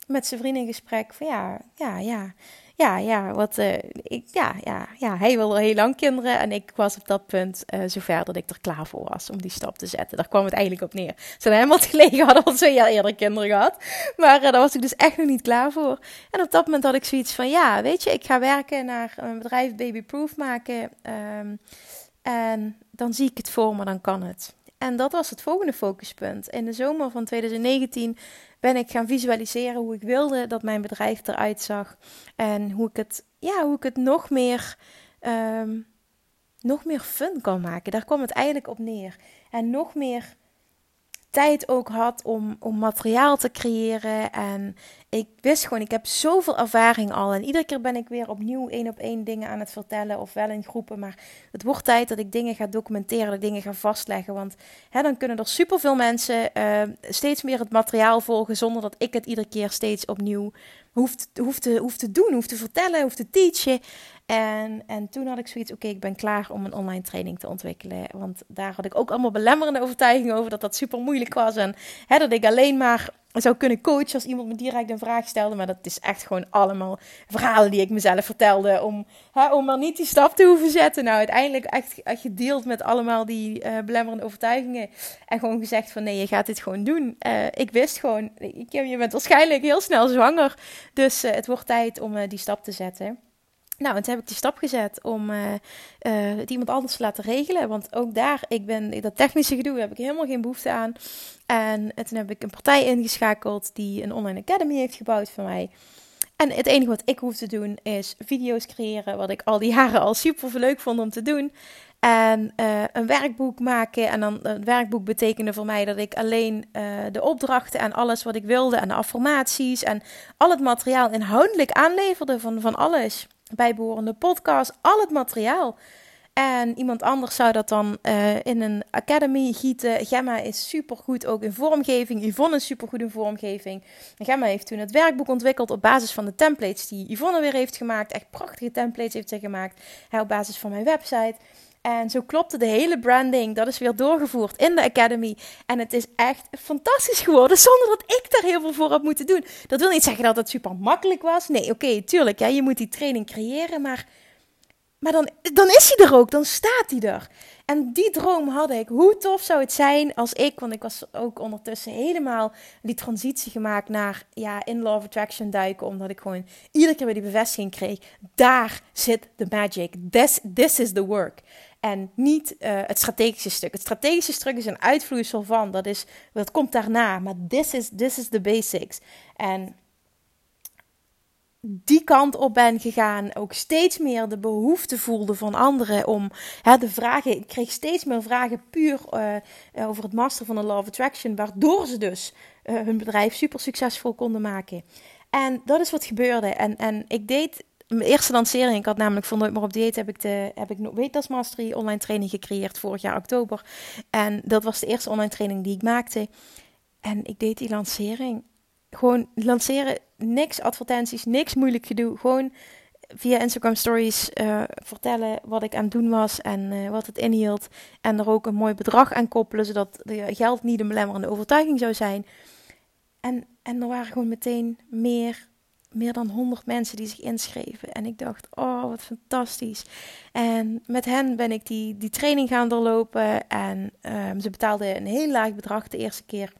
met zijn vrienden in gesprek van ja, ja, ja ja, ja, wat, ik, ja, ja, ja, hij wilde heel lang kinderen. En ik was op dat punt uh, zover dat ik er klaar voor was om die stap te zetten. Daar kwam het eigenlijk op neer. Ze hadden helemaal gelegen, hadden al twee jaar eerder kinderen gehad. Maar uh, daar was ik dus echt nog niet klaar voor. En op dat moment had ik zoiets van, ja, weet je, ik ga werken naar een bedrijf babyproof maken. Um, en dan zie ik het voor me, dan kan het. En dat was het volgende focuspunt. In de zomer van 2019 ben ik gaan visualiseren hoe ik wilde dat mijn bedrijf eruit zag. En hoe ik het, ja, hoe ik het nog meer, um, nog meer fun kan maken. Daar kwam het eigenlijk op neer. En nog meer tijd ook had om, om materiaal te creëren. En ik wist gewoon, ik heb zoveel ervaring al. En iedere keer ben ik weer opnieuw één op één dingen aan het vertellen. Of wel in groepen. Maar het wordt tijd dat ik dingen ga documenteren. Dat dingen ga vastleggen. Want hè, dan kunnen er superveel mensen uh, steeds meer het materiaal volgen. Zonder dat ik het iedere keer steeds opnieuw hoeft, hoeft, te, hoeft te doen, hoeft te vertellen, hoeft te teachen. En, en toen had ik zoiets, oké, ik ben klaar om een online training te ontwikkelen. Want daar had ik ook allemaal belemmerende overtuigingen over dat dat super moeilijk was. En hè, dat ik alleen maar zou kunnen coachen als iemand me direct een vraag stelde. Maar dat is echt gewoon allemaal verhalen die ik mezelf vertelde om, hè, om maar niet die stap te hoeven zetten. Nou, uiteindelijk echt, gedeeld met allemaal die uh, belemmerende overtuigingen. En gewoon gezegd van nee, je gaat dit gewoon doen. Uh, ik wist gewoon, je bent waarschijnlijk heel snel zwanger. Dus uh, het wordt tijd om die stap te zetten. Nou, en toen heb ik die stap gezet om uh, uh, het iemand anders te laten regelen. Want ook daar, ik ben, dat technische gedoe heb ik helemaal geen behoefte aan. En toen heb ik een partij ingeschakeld die een online academy heeft gebouwd voor mij. En het enige wat ik hoef te doen is video's creëren, wat ik al die jaren al super leuk vond om te doen. En een werkboek maken. En dan het werkboek betekende voor mij dat ik alleen de opdrachten en alles wat ik wilde en de affirmaties en al het materiaal inhoudelijk aanleverde van, van alles bijbehorende podcast, al het materiaal. En iemand anders zou dat dan uh, in een academy gieten. Gemma is supergoed ook in vormgeving. Yvonne is supergoed in vormgeving. Gemma heeft toen het werkboek ontwikkeld op basis van de templates die Yvonne weer heeft gemaakt. Echt prachtige templates heeft ze gemaakt. Hè, op basis van mijn website. En zo klopte de hele branding. Dat is weer doorgevoerd in de Academy. En het is echt fantastisch geworden. Zonder dat ik daar heel veel voor heb moeten doen. Dat wil niet zeggen dat het super makkelijk was. Nee, oké, tuurlijk. Ja, je moet die training creëren. Maar, maar dan, dan is hij er ook. Dan staat hij er. En die droom had ik. Hoe tof zou het zijn als ik, want ik was ook ondertussen helemaal die transitie gemaakt naar ja, in of Attraction duiken, omdat ik gewoon iedere keer weer die bevestiging kreeg. Daar zit de magic. This, this is the work. En niet uh, het strategische stuk. Het strategische stuk is een uitvloeisel van. Dat, is, dat komt daarna. Maar this is, this is the basics. En die kant op ben gegaan, ook steeds meer de behoefte voelde van anderen om hè, de vragen. Ik kreeg steeds meer vragen puur uh, over het master van de Law of Attraction, waardoor ze dus hun bedrijf super succesvol konden maken. En dat is wat gebeurde. En, en ik deed mijn eerste lancering. Ik had namelijk van Nooit meer op dieet heb ik de heb ik Weight Mastery online training gecreëerd vorig jaar oktober. En dat was de eerste online training die ik maakte. En ik deed die lancering gewoon lanceren, niks advertenties, niks moeilijk gedoe. Gewoon via Instagram stories uh, vertellen wat ik aan het doen was en uh, wat het inhield. En er ook een mooi bedrag aan koppelen, zodat de geld niet een belemmerende overtuiging zou zijn. En, en er waren gewoon meteen meer, meer dan 100 mensen die zich inschreven. En ik dacht, oh wat fantastisch. En met hen ben ik die, die training gaan doorlopen. En um, ze betaalden een heel laag bedrag de eerste keer.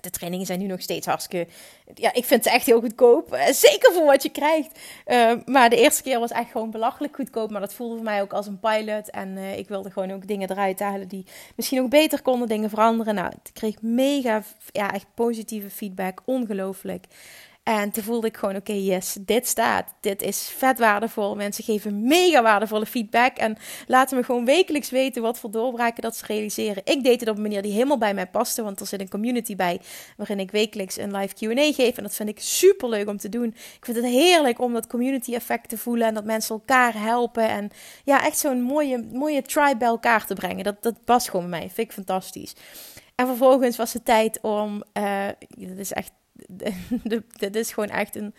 De trainingen zijn nu nog steeds hartstikke. Ja, ik vind ze echt heel goedkoop. Eh, zeker voor wat je krijgt. Uh, maar de eerste keer was echt gewoon belachelijk goedkoop. Maar dat voelde voor mij ook als een pilot. En uh, ik wilde gewoon ook dingen eruit halen die misschien ook beter konden, dingen veranderen. Nou, ik kreeg mega, ja, echt positieve feedback. Ongelooflijk. En toen voelde ik gewoon, oké, yes, dit staat. Dit is vet waardevol. Mensen geven mega waardevolle feedback. En laten me gewoon wekelijks weten wat voor doorbraken dat ze realiseren. Ik deed het op een manier die helemaal bij mij paste. Want er zit een community bij waarin ik wekelijks een live Q&A geef. En dat vind ik super leuk om te doen. Ik vind het heerlijk om dat community effect te voelen. En dat mensen elkaar helpen. En ja, echt zo'n mooie, mooie tribe bij elkaar te brengen. Dat, dat past gewoon bij mij. Vind ik fantastisch. En vervolgens was het tijd om, uh, dat is echt dit is gewoon echt een,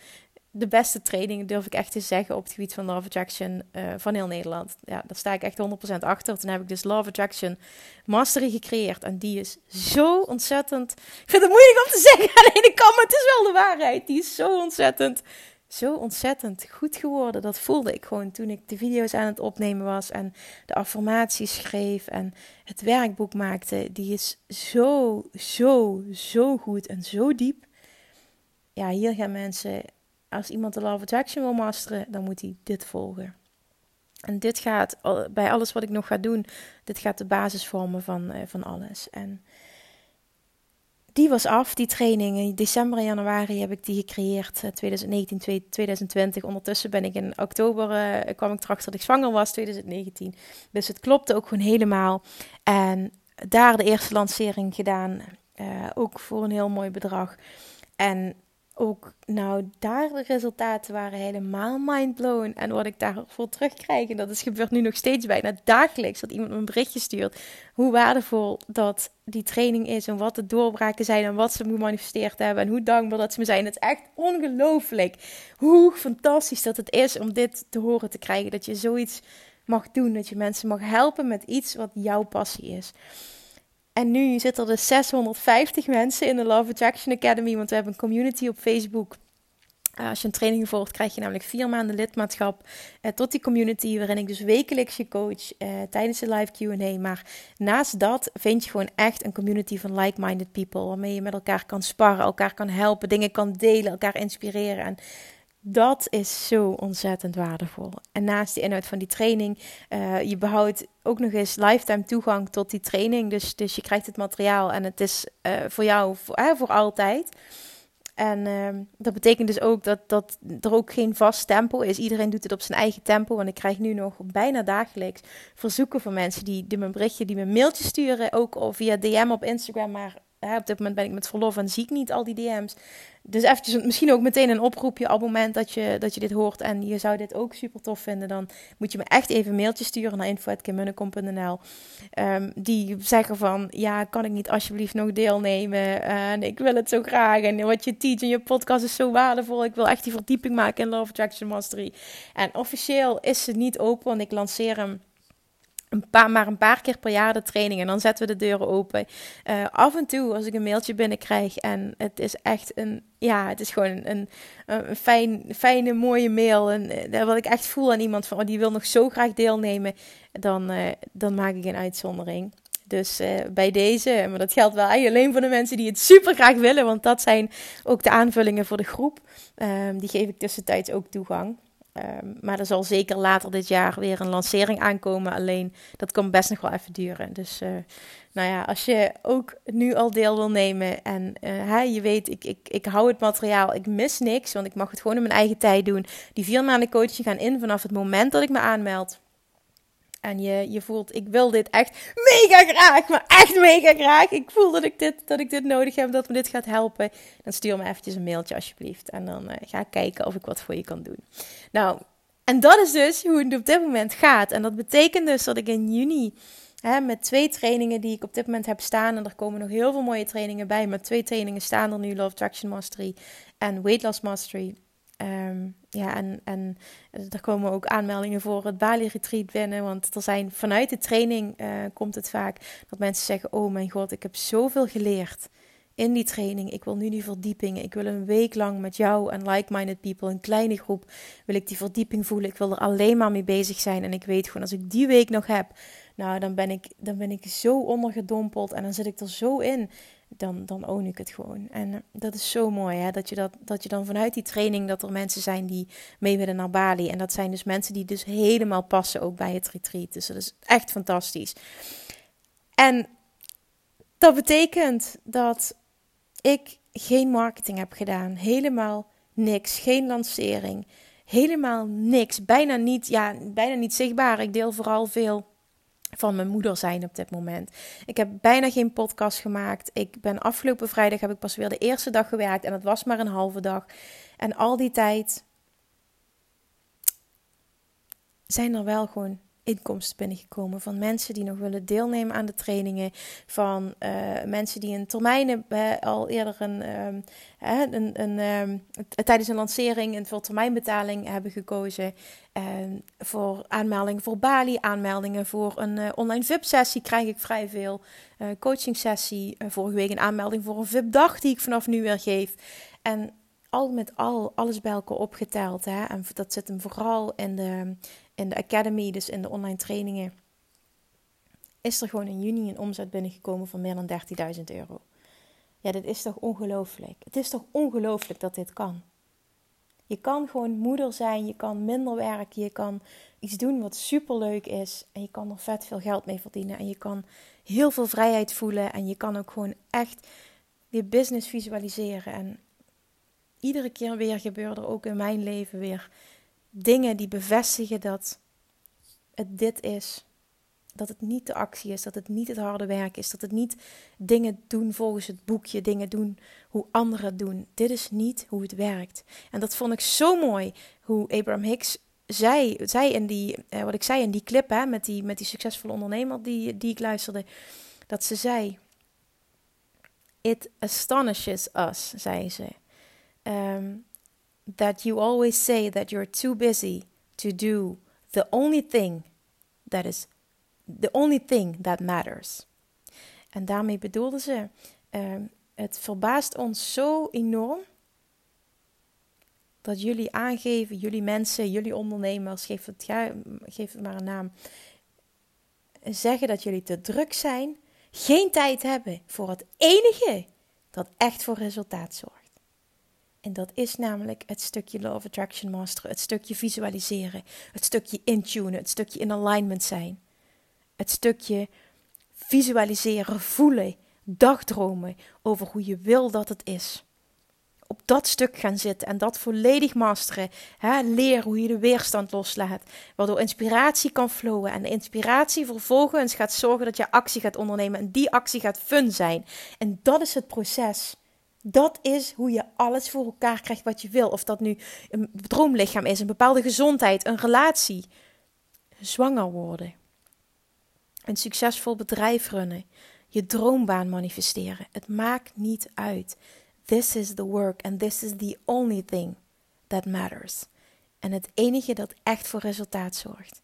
de beste training, durf ik echt te zeggen, op het gebied van Love Attraction uh, van heel Nederland. Ja, daar sta ik echt 100% achter. Toen heb ik dus Love Attraction Mastery gecreëerd. En die is zo ontzettend... Ik vind het moeilijk om te zeggen aan de ene kant, maar het is wel de waarheid. Die is zo ontzettend, zo ontzettend goed geworden. Dat voelde ik gewoon toen ik de video's aan het opnemen was en de affirmaties schreef en het werkboek maakte. Die is zo, zo, zo goed en zo diep ja, hier gaan mensen, als iemand de of Attraction wil masteren, dan moet hij dit volgen. En dit gaat, bij alles wat ik nog ga doen, dit gaat de basis vormen van, eh, van alles. En die was af, die training. In december en januari heb ik die gecreëerd. 2019, eh, 2020. Ondertussen ben ik in oktober, uh, kwam ik erachter dat ik zwanger was, 2019. Dus het klopte ook gewoon helemaal. En daar de eerste lancering gedaan. Ook voor een heel mooi bedrag. En ook, nou, daar de resultaten waren helemaal mindblown. En wat ik daarvoor terugkrijg, en dat is gebeurt nu nog steeds bijna dagelijks, dat iemand me een berichtje stuurt. Hoe waardevol dat die training is en wat de doorbraken zijn en wat ze gemanifesteerd hebben en hoe dankbaar dat ze me zijn. Het is echt ongelooflijk hoe fantastisch dat het is om dit te horen te krijgen. Dat je zoiets mag doen, dat je mensen mag helpen met iets wat jouw passie is. En nu zitten er dus 650 mensen in de Love Attraction Academy, want we hebben een community op Facebook. Uh, als je een training volgt, krijg je namelijk vier maanden lidmaatschap uh, tot die community, waarin ik dus wekelijks je coach uh, tijdens de live Q&A. Maar naast dat vind je gewoon echt een community van like-minded people, waarmee je met elkaar kan sparren, elkaar kan helpen, dingen kan delen, elkaar inspireren. En dat is zo ontzettend waardevol. En naast de inhoud van die training, uh, je behoudt ook nog eens lifetime toegang tot die training. Dus, dus je krijgt het materiaal en het is uh, voor jou voor, voor altijd. En ehm, dat betekent dus ook dat, dat er ook geen vast tempo is. Iedereen doet het op zijn eigen tempo. Want ik krijg nu nog bijna dagelijks verzoeken van mensen die, die een berichtje, die me mailtje sturen. Ook of via DM op Instagram. Maar op dit moment ben ik met verlof en zie ik niet al die DM's. Dus eventjes, misschien ook meteen een oproepje op het moment dat je, dat je dit hoort en je zou dit ook super tof vinden. Dan moet je me echt even een mailtje sturen naar info.kimmunnekom.nl um, Die zeggen van, ja, kan ik niet alsjeblieft nog deelnemen? En ik wil het zo graag. En wat je teach in je podcast is zo waardevol. Ik wil echt die verdieping maken in Love Attraction Mastery. En officieel is ze niet open, want ik lanceer hem een paar, maar een paar keer per jaar de training en dan zetten we de deuren open. Uh, af en toe als ik een mailtje binnenkrijg en het is echt een, ja, het is gewoon een, een fijn, fijne, mooie mail. En uh, wat ik echt voel aan iemand van, oh, die wil nog zo graag deelnemen, dan, uh, dan maak ik een uitzondering. Dus bij deze, maar dat geldt wel alleen voor de mensen die het super graag willen, want dat zijn ook de aanvullingen voor de groep. Ehm, die geef ik tussentijds ook toegang. Um, maar er zal zeker later dit jaar weer een lancering aankomen. Alleen dat kan best nog wel even duren. Dus uh, nou ja, als je ook nu al deel wil nemen en uh, je weet, ik, ik, ik hou het materiaal, ik mis niks, want ik mag het gewoon in mijn eigen tijd doen. Die vier maanden coaching gaan in vanaf het moment dat ik me aanmeld. En je, je voelt, ik wil dit echt mega graag, maar echt mega graag. Ik voel dat ik dit, dat ik dit nodig heb, dat me dit gaat helpen. Dan stuur me eventjes een mailtje alsjeblieft. En dan uh, ga ik kijken of ik wat voor je kan doen. Nou, en dat is dus hoe het op dit moment gaat. En dat betekent dus dat ik in juni hè, met twee trainingen die ik op dit moment heb staan. En er komen nog heel veel mooie trainingen bij. Maar twee trainingen staan er nu: Love Traction Mastery en Weight Loss Mastery. Um, ja, en, en er komen ook aanmeldingen voor het Bali Retreat binnen. Want er zijn vanuit de training uh, komt het vaak dat mensen zeggen: Oh mijn god, ik heb zoveel geleerd in die training. Ik wil nu die verdieping. Ik wil een week lang met jou en like-minded people, een kleine groep, wil ik die verdieping voelen. Ik wil er alleen maar mee bezig zijn. En ik weet gewoon, als ik die week nog heb, nou, dan ben ik, dan ben ik zo ondergedompeld en dan zit ik er zo in dan, dan own ik het gewoon. En eh, dat is zo mooi, hè? Dat, je dat, dat je dan vanuit die training, dat er mensen zijn die mee willen naar Bali. En dat zijn dus mensen die dus helemaal passen ook bij het retreat. Dus dat is echt fantastisch. En dat betekent dat ik geen marketing heb gedaan. Helemaal niks. Geen lancering. Helemaal niks. Bijna niet, ja, bijna niet zichtbaar. Ik deel vooral veel van mijn moeder zijn op dit moment. Ik heb bijna geen podcast gemaakt. Ik ben afgelopen vrijdag heb ik pas weer de eerste dag gewerkt en het was maar een halve dag. En al die tijd zijn er wel gewoon inkomsten binnengekomen van mensen die nog willen deelnemen aan de trainingen, van uh, mensen die in termijnen uh, al eerder een, uh, een, een ehm, tijdens een lancering een termijnbetaling hebben gekozen. Ehm, voor aanmeldingen voor Bali, aanmeldingen voor een eh, online VIP-sessie krijg ik vrij veel. coaching sessie, vorige week een aanmelding voor een VIP-dag die ik vanaf nu weer geef. En al met al, alles bij elkaar opgeteld. Hè? En dat zit hem vooral in de, in de academy, dus in de online trainingen. Is er gewoon in juni een omzet binnengekomen van meer dan 30.000 euro. Ja, dit is toch ongelooflijk. Het is toch ongelooflijk dat dit kan. Je kan gewoon moeder zijn, je kan minder werken, je kan iets doen wat superleuk is en je kan er vet veel geld mee verdienen en je kan heel veel vrijheid voelen en je kan ook gewoon echt je business visualiseren en iedere keer weer gebeuren er ook in mijn leven weer dingen die bevestigen dat het dit is. Dat het niet de actie is, dat het niet het harde werk is, dat het niet dingen doen volgens het boekje, dingen doen hoe anderen het doen. Dit is niet hoe het werkt. En dat vond ik zo mooi hoe Abraham Hicks zei, zei in die, eh, wat ik zei in die clip hè, met, die, met die succesvolle ondernemer die, die ik luisterde, dat ze zei: It astonishes us, zei ze um, that you always say that you're too busy to do the only thing that is the only thing that matters. En daarmee bedoelde ze: um, het verbaast ons zo enorm dat jullie aangeven, jullie mensen, jullie ondernemers, geef het, geef het maar een naam, zeggen dat jullie te druk zijn, geen tijd hebben voor het enige dat echt voor resultaat zorgt. En dat is namelijk het stukje of Attraction masteren, het stukje visualiseren, het stukje intunen, het stukje in alignment zijn. Het stukje visualiseren, voelen, dagdromen over hoe je wil dat het is. Op dat stuk gaan zitten en dat volledig masteren. Hè? Leer hoe je de weerstand loslaat, waardoor inspiratie kan flowen. En de inspiratie vervolgens gaat zorgen dat je actie gaat ondernemen. En die actie gaat fun zijn. En dat is het proces. Dat is hoe je alles voor elkaar krijgt wat je wil. Of dat nu een droomlichaam is, een bepaalde gezondheid, een relatie, zwanger worden, een succesvol bedrijf runnen, je droombaan manifesteren. Het maakt niet uit. This is the work and this is the only thing that matters. En het enige dat echt voor resultaat zorgt.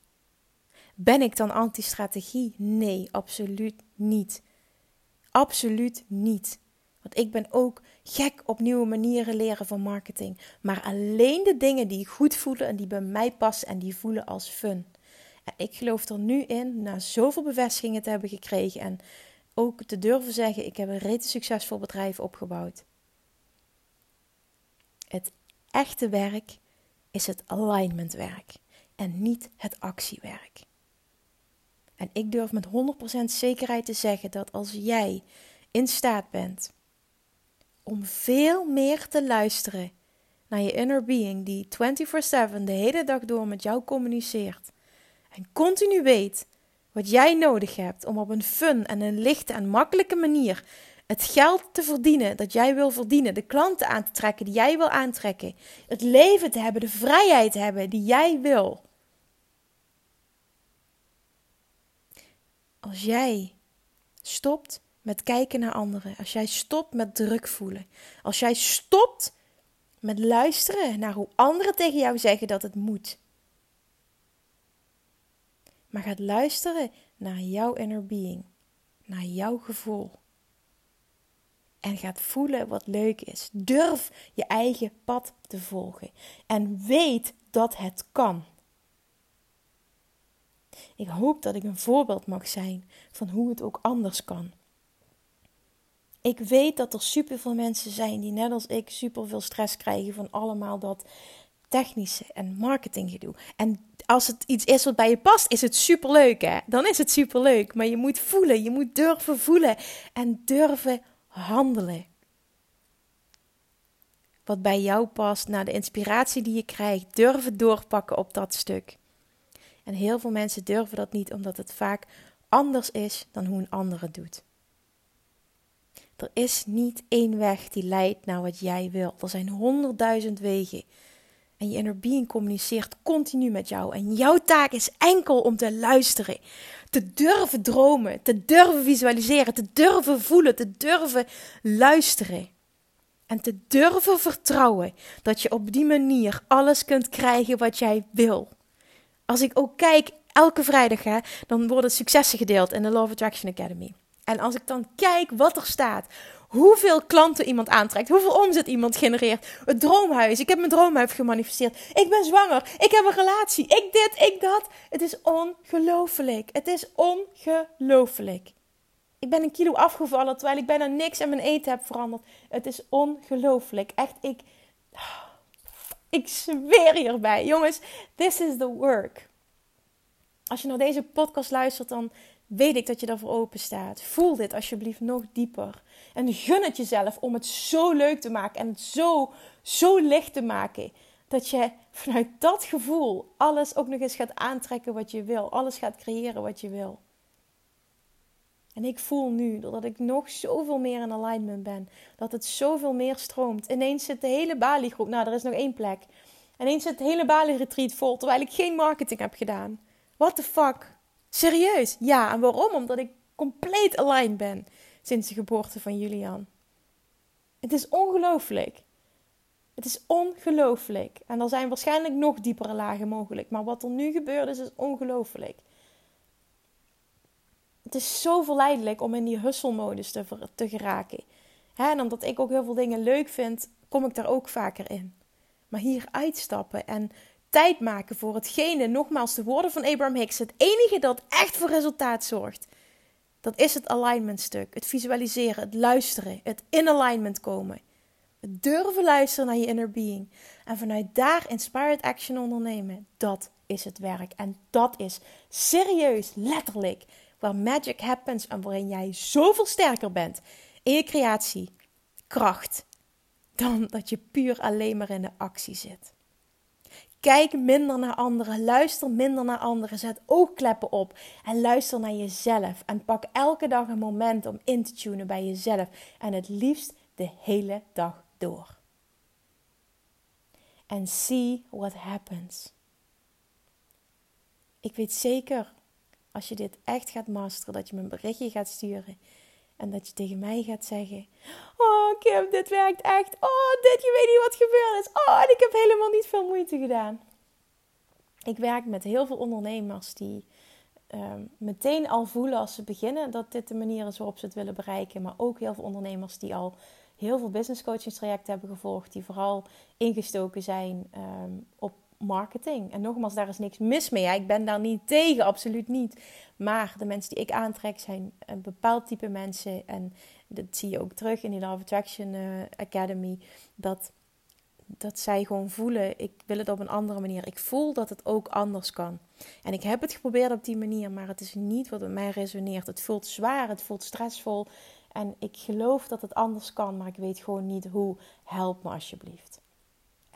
Ben ik dan anti-strategie? Nee, absoluut niet. Absoluut niet. Want ik ben ook gek op nieuwe manieren leren van marketing. Maar alleen de dingen die goed voelen en die bij mij passen en die voelen als fun. En ik geloof er nu in, na zoveel bevestigingen te hebben gekregen en ook te durven zeggen: ik heb een rete succesvol bedrijf opgebouwd. Het echte werk is het alignmentwerk en niet het actiewerk. En ik durf met 100% zekerheid te zeggen dat als jij in staat bent om veel meer te luisteren naar je inner being die 24/7 de hele dag door met jou communiceert en continu weet wat jij nodig hebt om op een fun en een lichte en makkelijke manier het geld te verdienen dat jij wil verdienen, de klanten aan te trekken die jij wil aantrekken, het leven te hebben, de vrijheid te hebben die jij wil. Als jij stopt met kijken naar anderen, als jij stopt met druk voelen, als jij stopt met luisteren naar hoe anderen tegen jou zeggen dat het moet, maar gaat luisteren naar jouw inner being, naar jouw gevoel. En gaat voelen wat leuk is. Durf je eigen pad te volgen. En weet dat het kan. Ik hoop dat ik een voorbeeld mag zijn van hoe het ook anders kan. Ik weet dat er superveel mensen zijn die net als ik superveel stress krijgen van allemaal dat technische en marketinggedoe. En als het iets is wat bij je past, is het superleuk hè. Dan is het superleuk. Maar je moet voelen, je moet durven voelen en durven handelen. Wat bij jou past, naar de inspiratie die je krijgt, durven doorpakken op dat stuk. En heel veel mensen durven dat niet, omdat het vaak anders is dan hoe een andere het doet. Er is niet één weg die leidt naar wat jij wil. Er zijn honderdduizend wegen. En je inner being communiceert continu met jou. En jouw taak is enkel om te luisteren. Te durven dromen, te durven visualiseren, te durven voelen, te durven luisteren. En te durven vertrouwen dat je op die manier alles kunt krijgen wat jij wil. Als ik ook kijk, elke vrijdag, hè, dan worden successen gedeeld in de Love Attraction Academy. En als ik dan kijk wat er staat, hoeveel klanten iemand aantrekt, hoeveel omzet iemand genereert, het droomhuis, ik heb mijn droomhuis gemanifesteerd, ik ben zwanger, ik heb een relatie, ik dit, ik dat. Het is ongelooflijk. Het is ongelooflijk. Ik ben een kilo afgevallen terwijl ik bijna niks aan mijn eten heb veranderd. Het is ongelooflijk. Echt, ik. Ik zweer hierbij. Jongens, this is the work. Als je naar deze podcast luistert, dan weet ik dat je daarvoor open staat. Voel dit alsjeblieft nog dieper. En gun het jezelf om het zo leuk te maken en het zo, zo licht te maken. Dat je vanuit dat gevoel alles ook nog eens gaat aantrekken wat je wil. Alles gaat creëren wat je wil. En ik voel nu, doordat ik nog zoveel meer in alignment ben, dat het zoveel meer stroomt. Ineens zit de hele Bali-groep, nou er is nog één plek. Ineens zit de hele Bali-retreat vol, terwijl ik geen marketing heb gedaan. What the fuck? Serieus? Ja, en waarom? Omdat ik compleet aligned ben sinds de geboorte van Julian. Het is ongelooflijk. Het is ongelooflijk. En er zijn waarschijnlijk nog diepere lagen mogelijk. Maar wat er nu gebeurt is, is ongelooflijk. Het is zo verleidelijk om in die hustle-modus te, te geraken. en omdat ik ook heel veel dingen leuk vind, kom ik daar ook vaker in. Maar hier uitstappen en tijd maken voor hetgene, nogmaals de woorden van Abraham Hicks, het enige dat echt voor resultaat zorgt. Dat is het alignment stuk, het visualiseren, het luisteren, het in alignment komen. Het durven luisteren naar je inner being. En vanuit daar inspired action ondernemen. Dat is het werk. En dat is serieus, letterlijk, waar magic happens en waarin jij zoveel sterker bent in je creatie, kracht, dan dat je puur alleen maar in de actie zit. Kijk minder naar anderen, luister minder naar anderen, zet oogkleppen op en luister naar jezelf. En pak elke dag een moment om in te tunen bij jezelf en het liefst de hele dag door. En see what happens. Ik weet zeker, als je dit echt gaat masteren, dat je me een berichtje gaat sturen en dat je tegen mij gaat zeggen: Oh, Kim, dit werkt echt. Oh, dit, je weet niet wat gebeurd is. Oh, en ik heb helemaal niet veel moeite gedaan. Ik werk met heel veel ondernemers die ehm, meteen al voelen als ze beginnen dat dit de manier is waarop ze het willen bereiken. Maar ook heel veel ondernemers die al heel veel business coaching trajecten hebben gevolgd, die vooral ingestoken zijn ehm, op marketing. En nogmaals, daar is niks mis mee. Ik ben daar niet tegen, absoluut niet. Maar de mensen die ik aantrek zijn een bepaald type mensen. En dat zie je ook terug in die Love Attraction uh, Academy. Dat, dat zij gewoon voelen, ik wil het op een andere manier. Ik voel dat het ook anders kan. En ik heb het geprobeerd op die manier, maar het is niet wat bij mij resoneert. Het voelt zwaar, het voelt stressvol. En ik geloof dat het anders kan, maar ik weet gewoon niet hoe. Help me alsjeblieft.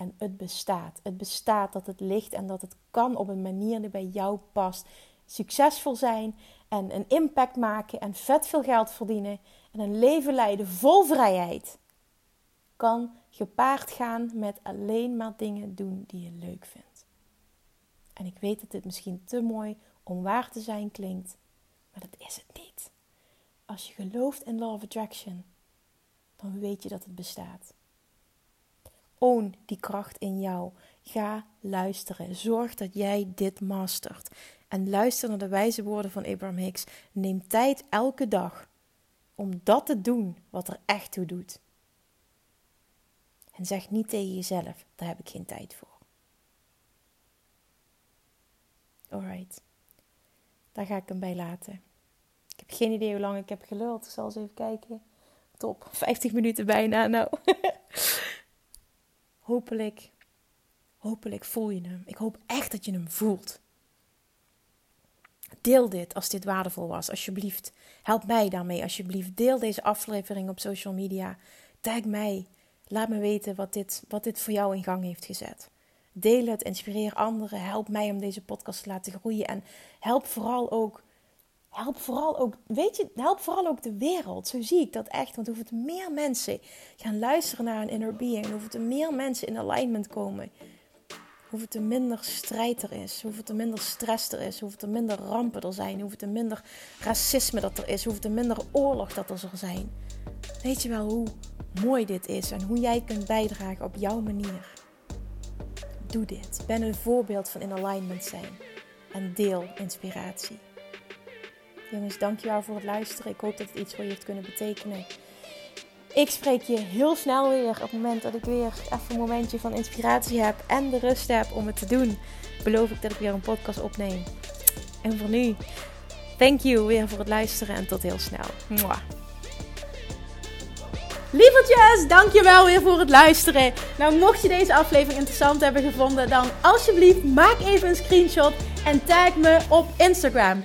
En het bestaat. Het bestaat dat het ligt en dat het kan op een manier die bij jou past. Succesvol zijn en een impact maken en vet veel geld verdienen en een leven leiden vol vrijheid. Kan gepaard gaan met alleen maar dingen doen die je leuk vindt. En ik weet dat dit misschien te mooi om waar te zijn klinkt, maar dat is het niet. Als je gelooft in Law of Attraction, dan weet je dat het bestaat. Own die kracht in jou. Ga luisteren. Zorg dat jij dit mastert. En luister naar de wijze woorden van Abraham Hicks. Neem tijd elke dag om dat te doen wat er echt toe doet. En zeg niet tegen jezelf: daar heb ik geen tijd voor. Alright, daar ga ik hem bij laten. Ik heb geen idee hoe lang ik heb geluld. Ik zal eens even kijken. Top, 50 minuten bijna. Nou. hopelijk, hopelijk voel je hem. Ik hoop echt dat je hem voelt. Deel dit als dit waardevol was, alsjeblieft. Help mij daarmee, alsjeblieft. Deel deze aflevering op social media. Tag mij. Laat me weten wat dit, wat dit voor jou in gang heeft gezet. Deel het, inspireer anderen. Help mij om deze podcast te laten groeien. En help vooral ook help vooral ook, weet je, help vooral ook de wereld. Zo zie ik dat echt. Want hoeveel meer mensen gaan luisteren naar een inner being, hoeveel meer mensen in alignment komen, hoeveel te minder strijd er is, hoeveel te minder stress er is, hoeveel te minder rampen er zijn, hoeveel te minder racisme dat er is, hoeveel te minder oorlog dat er zal zijn. Weet je wel hoe mooi dit is en hoe jij kunt bijdragen op jouw manier? Doe dit. Ben een voorbeeld van in alignment zijn en deel inspiratie. Jongens, dankjewel voor het luisteren. Ik hoop dat het iets voor je heeft kunnen betekenen. Ik spreek je heel snel weer op het moment dat ik weer even een momentje van inspiratie heb en de rust heb om het te doen. Beloof ik dat ik weer een podcast opneem. En voor nu, thank you weer voor het luisteren en tot heel snel. Mwah. Lievertjes, dankjewel weer voor het luisteren. Nou, mocht je deze aflevering interessant hebben gevonden, dan alsjeblieft maak even een screenshot en tag me op Instagram.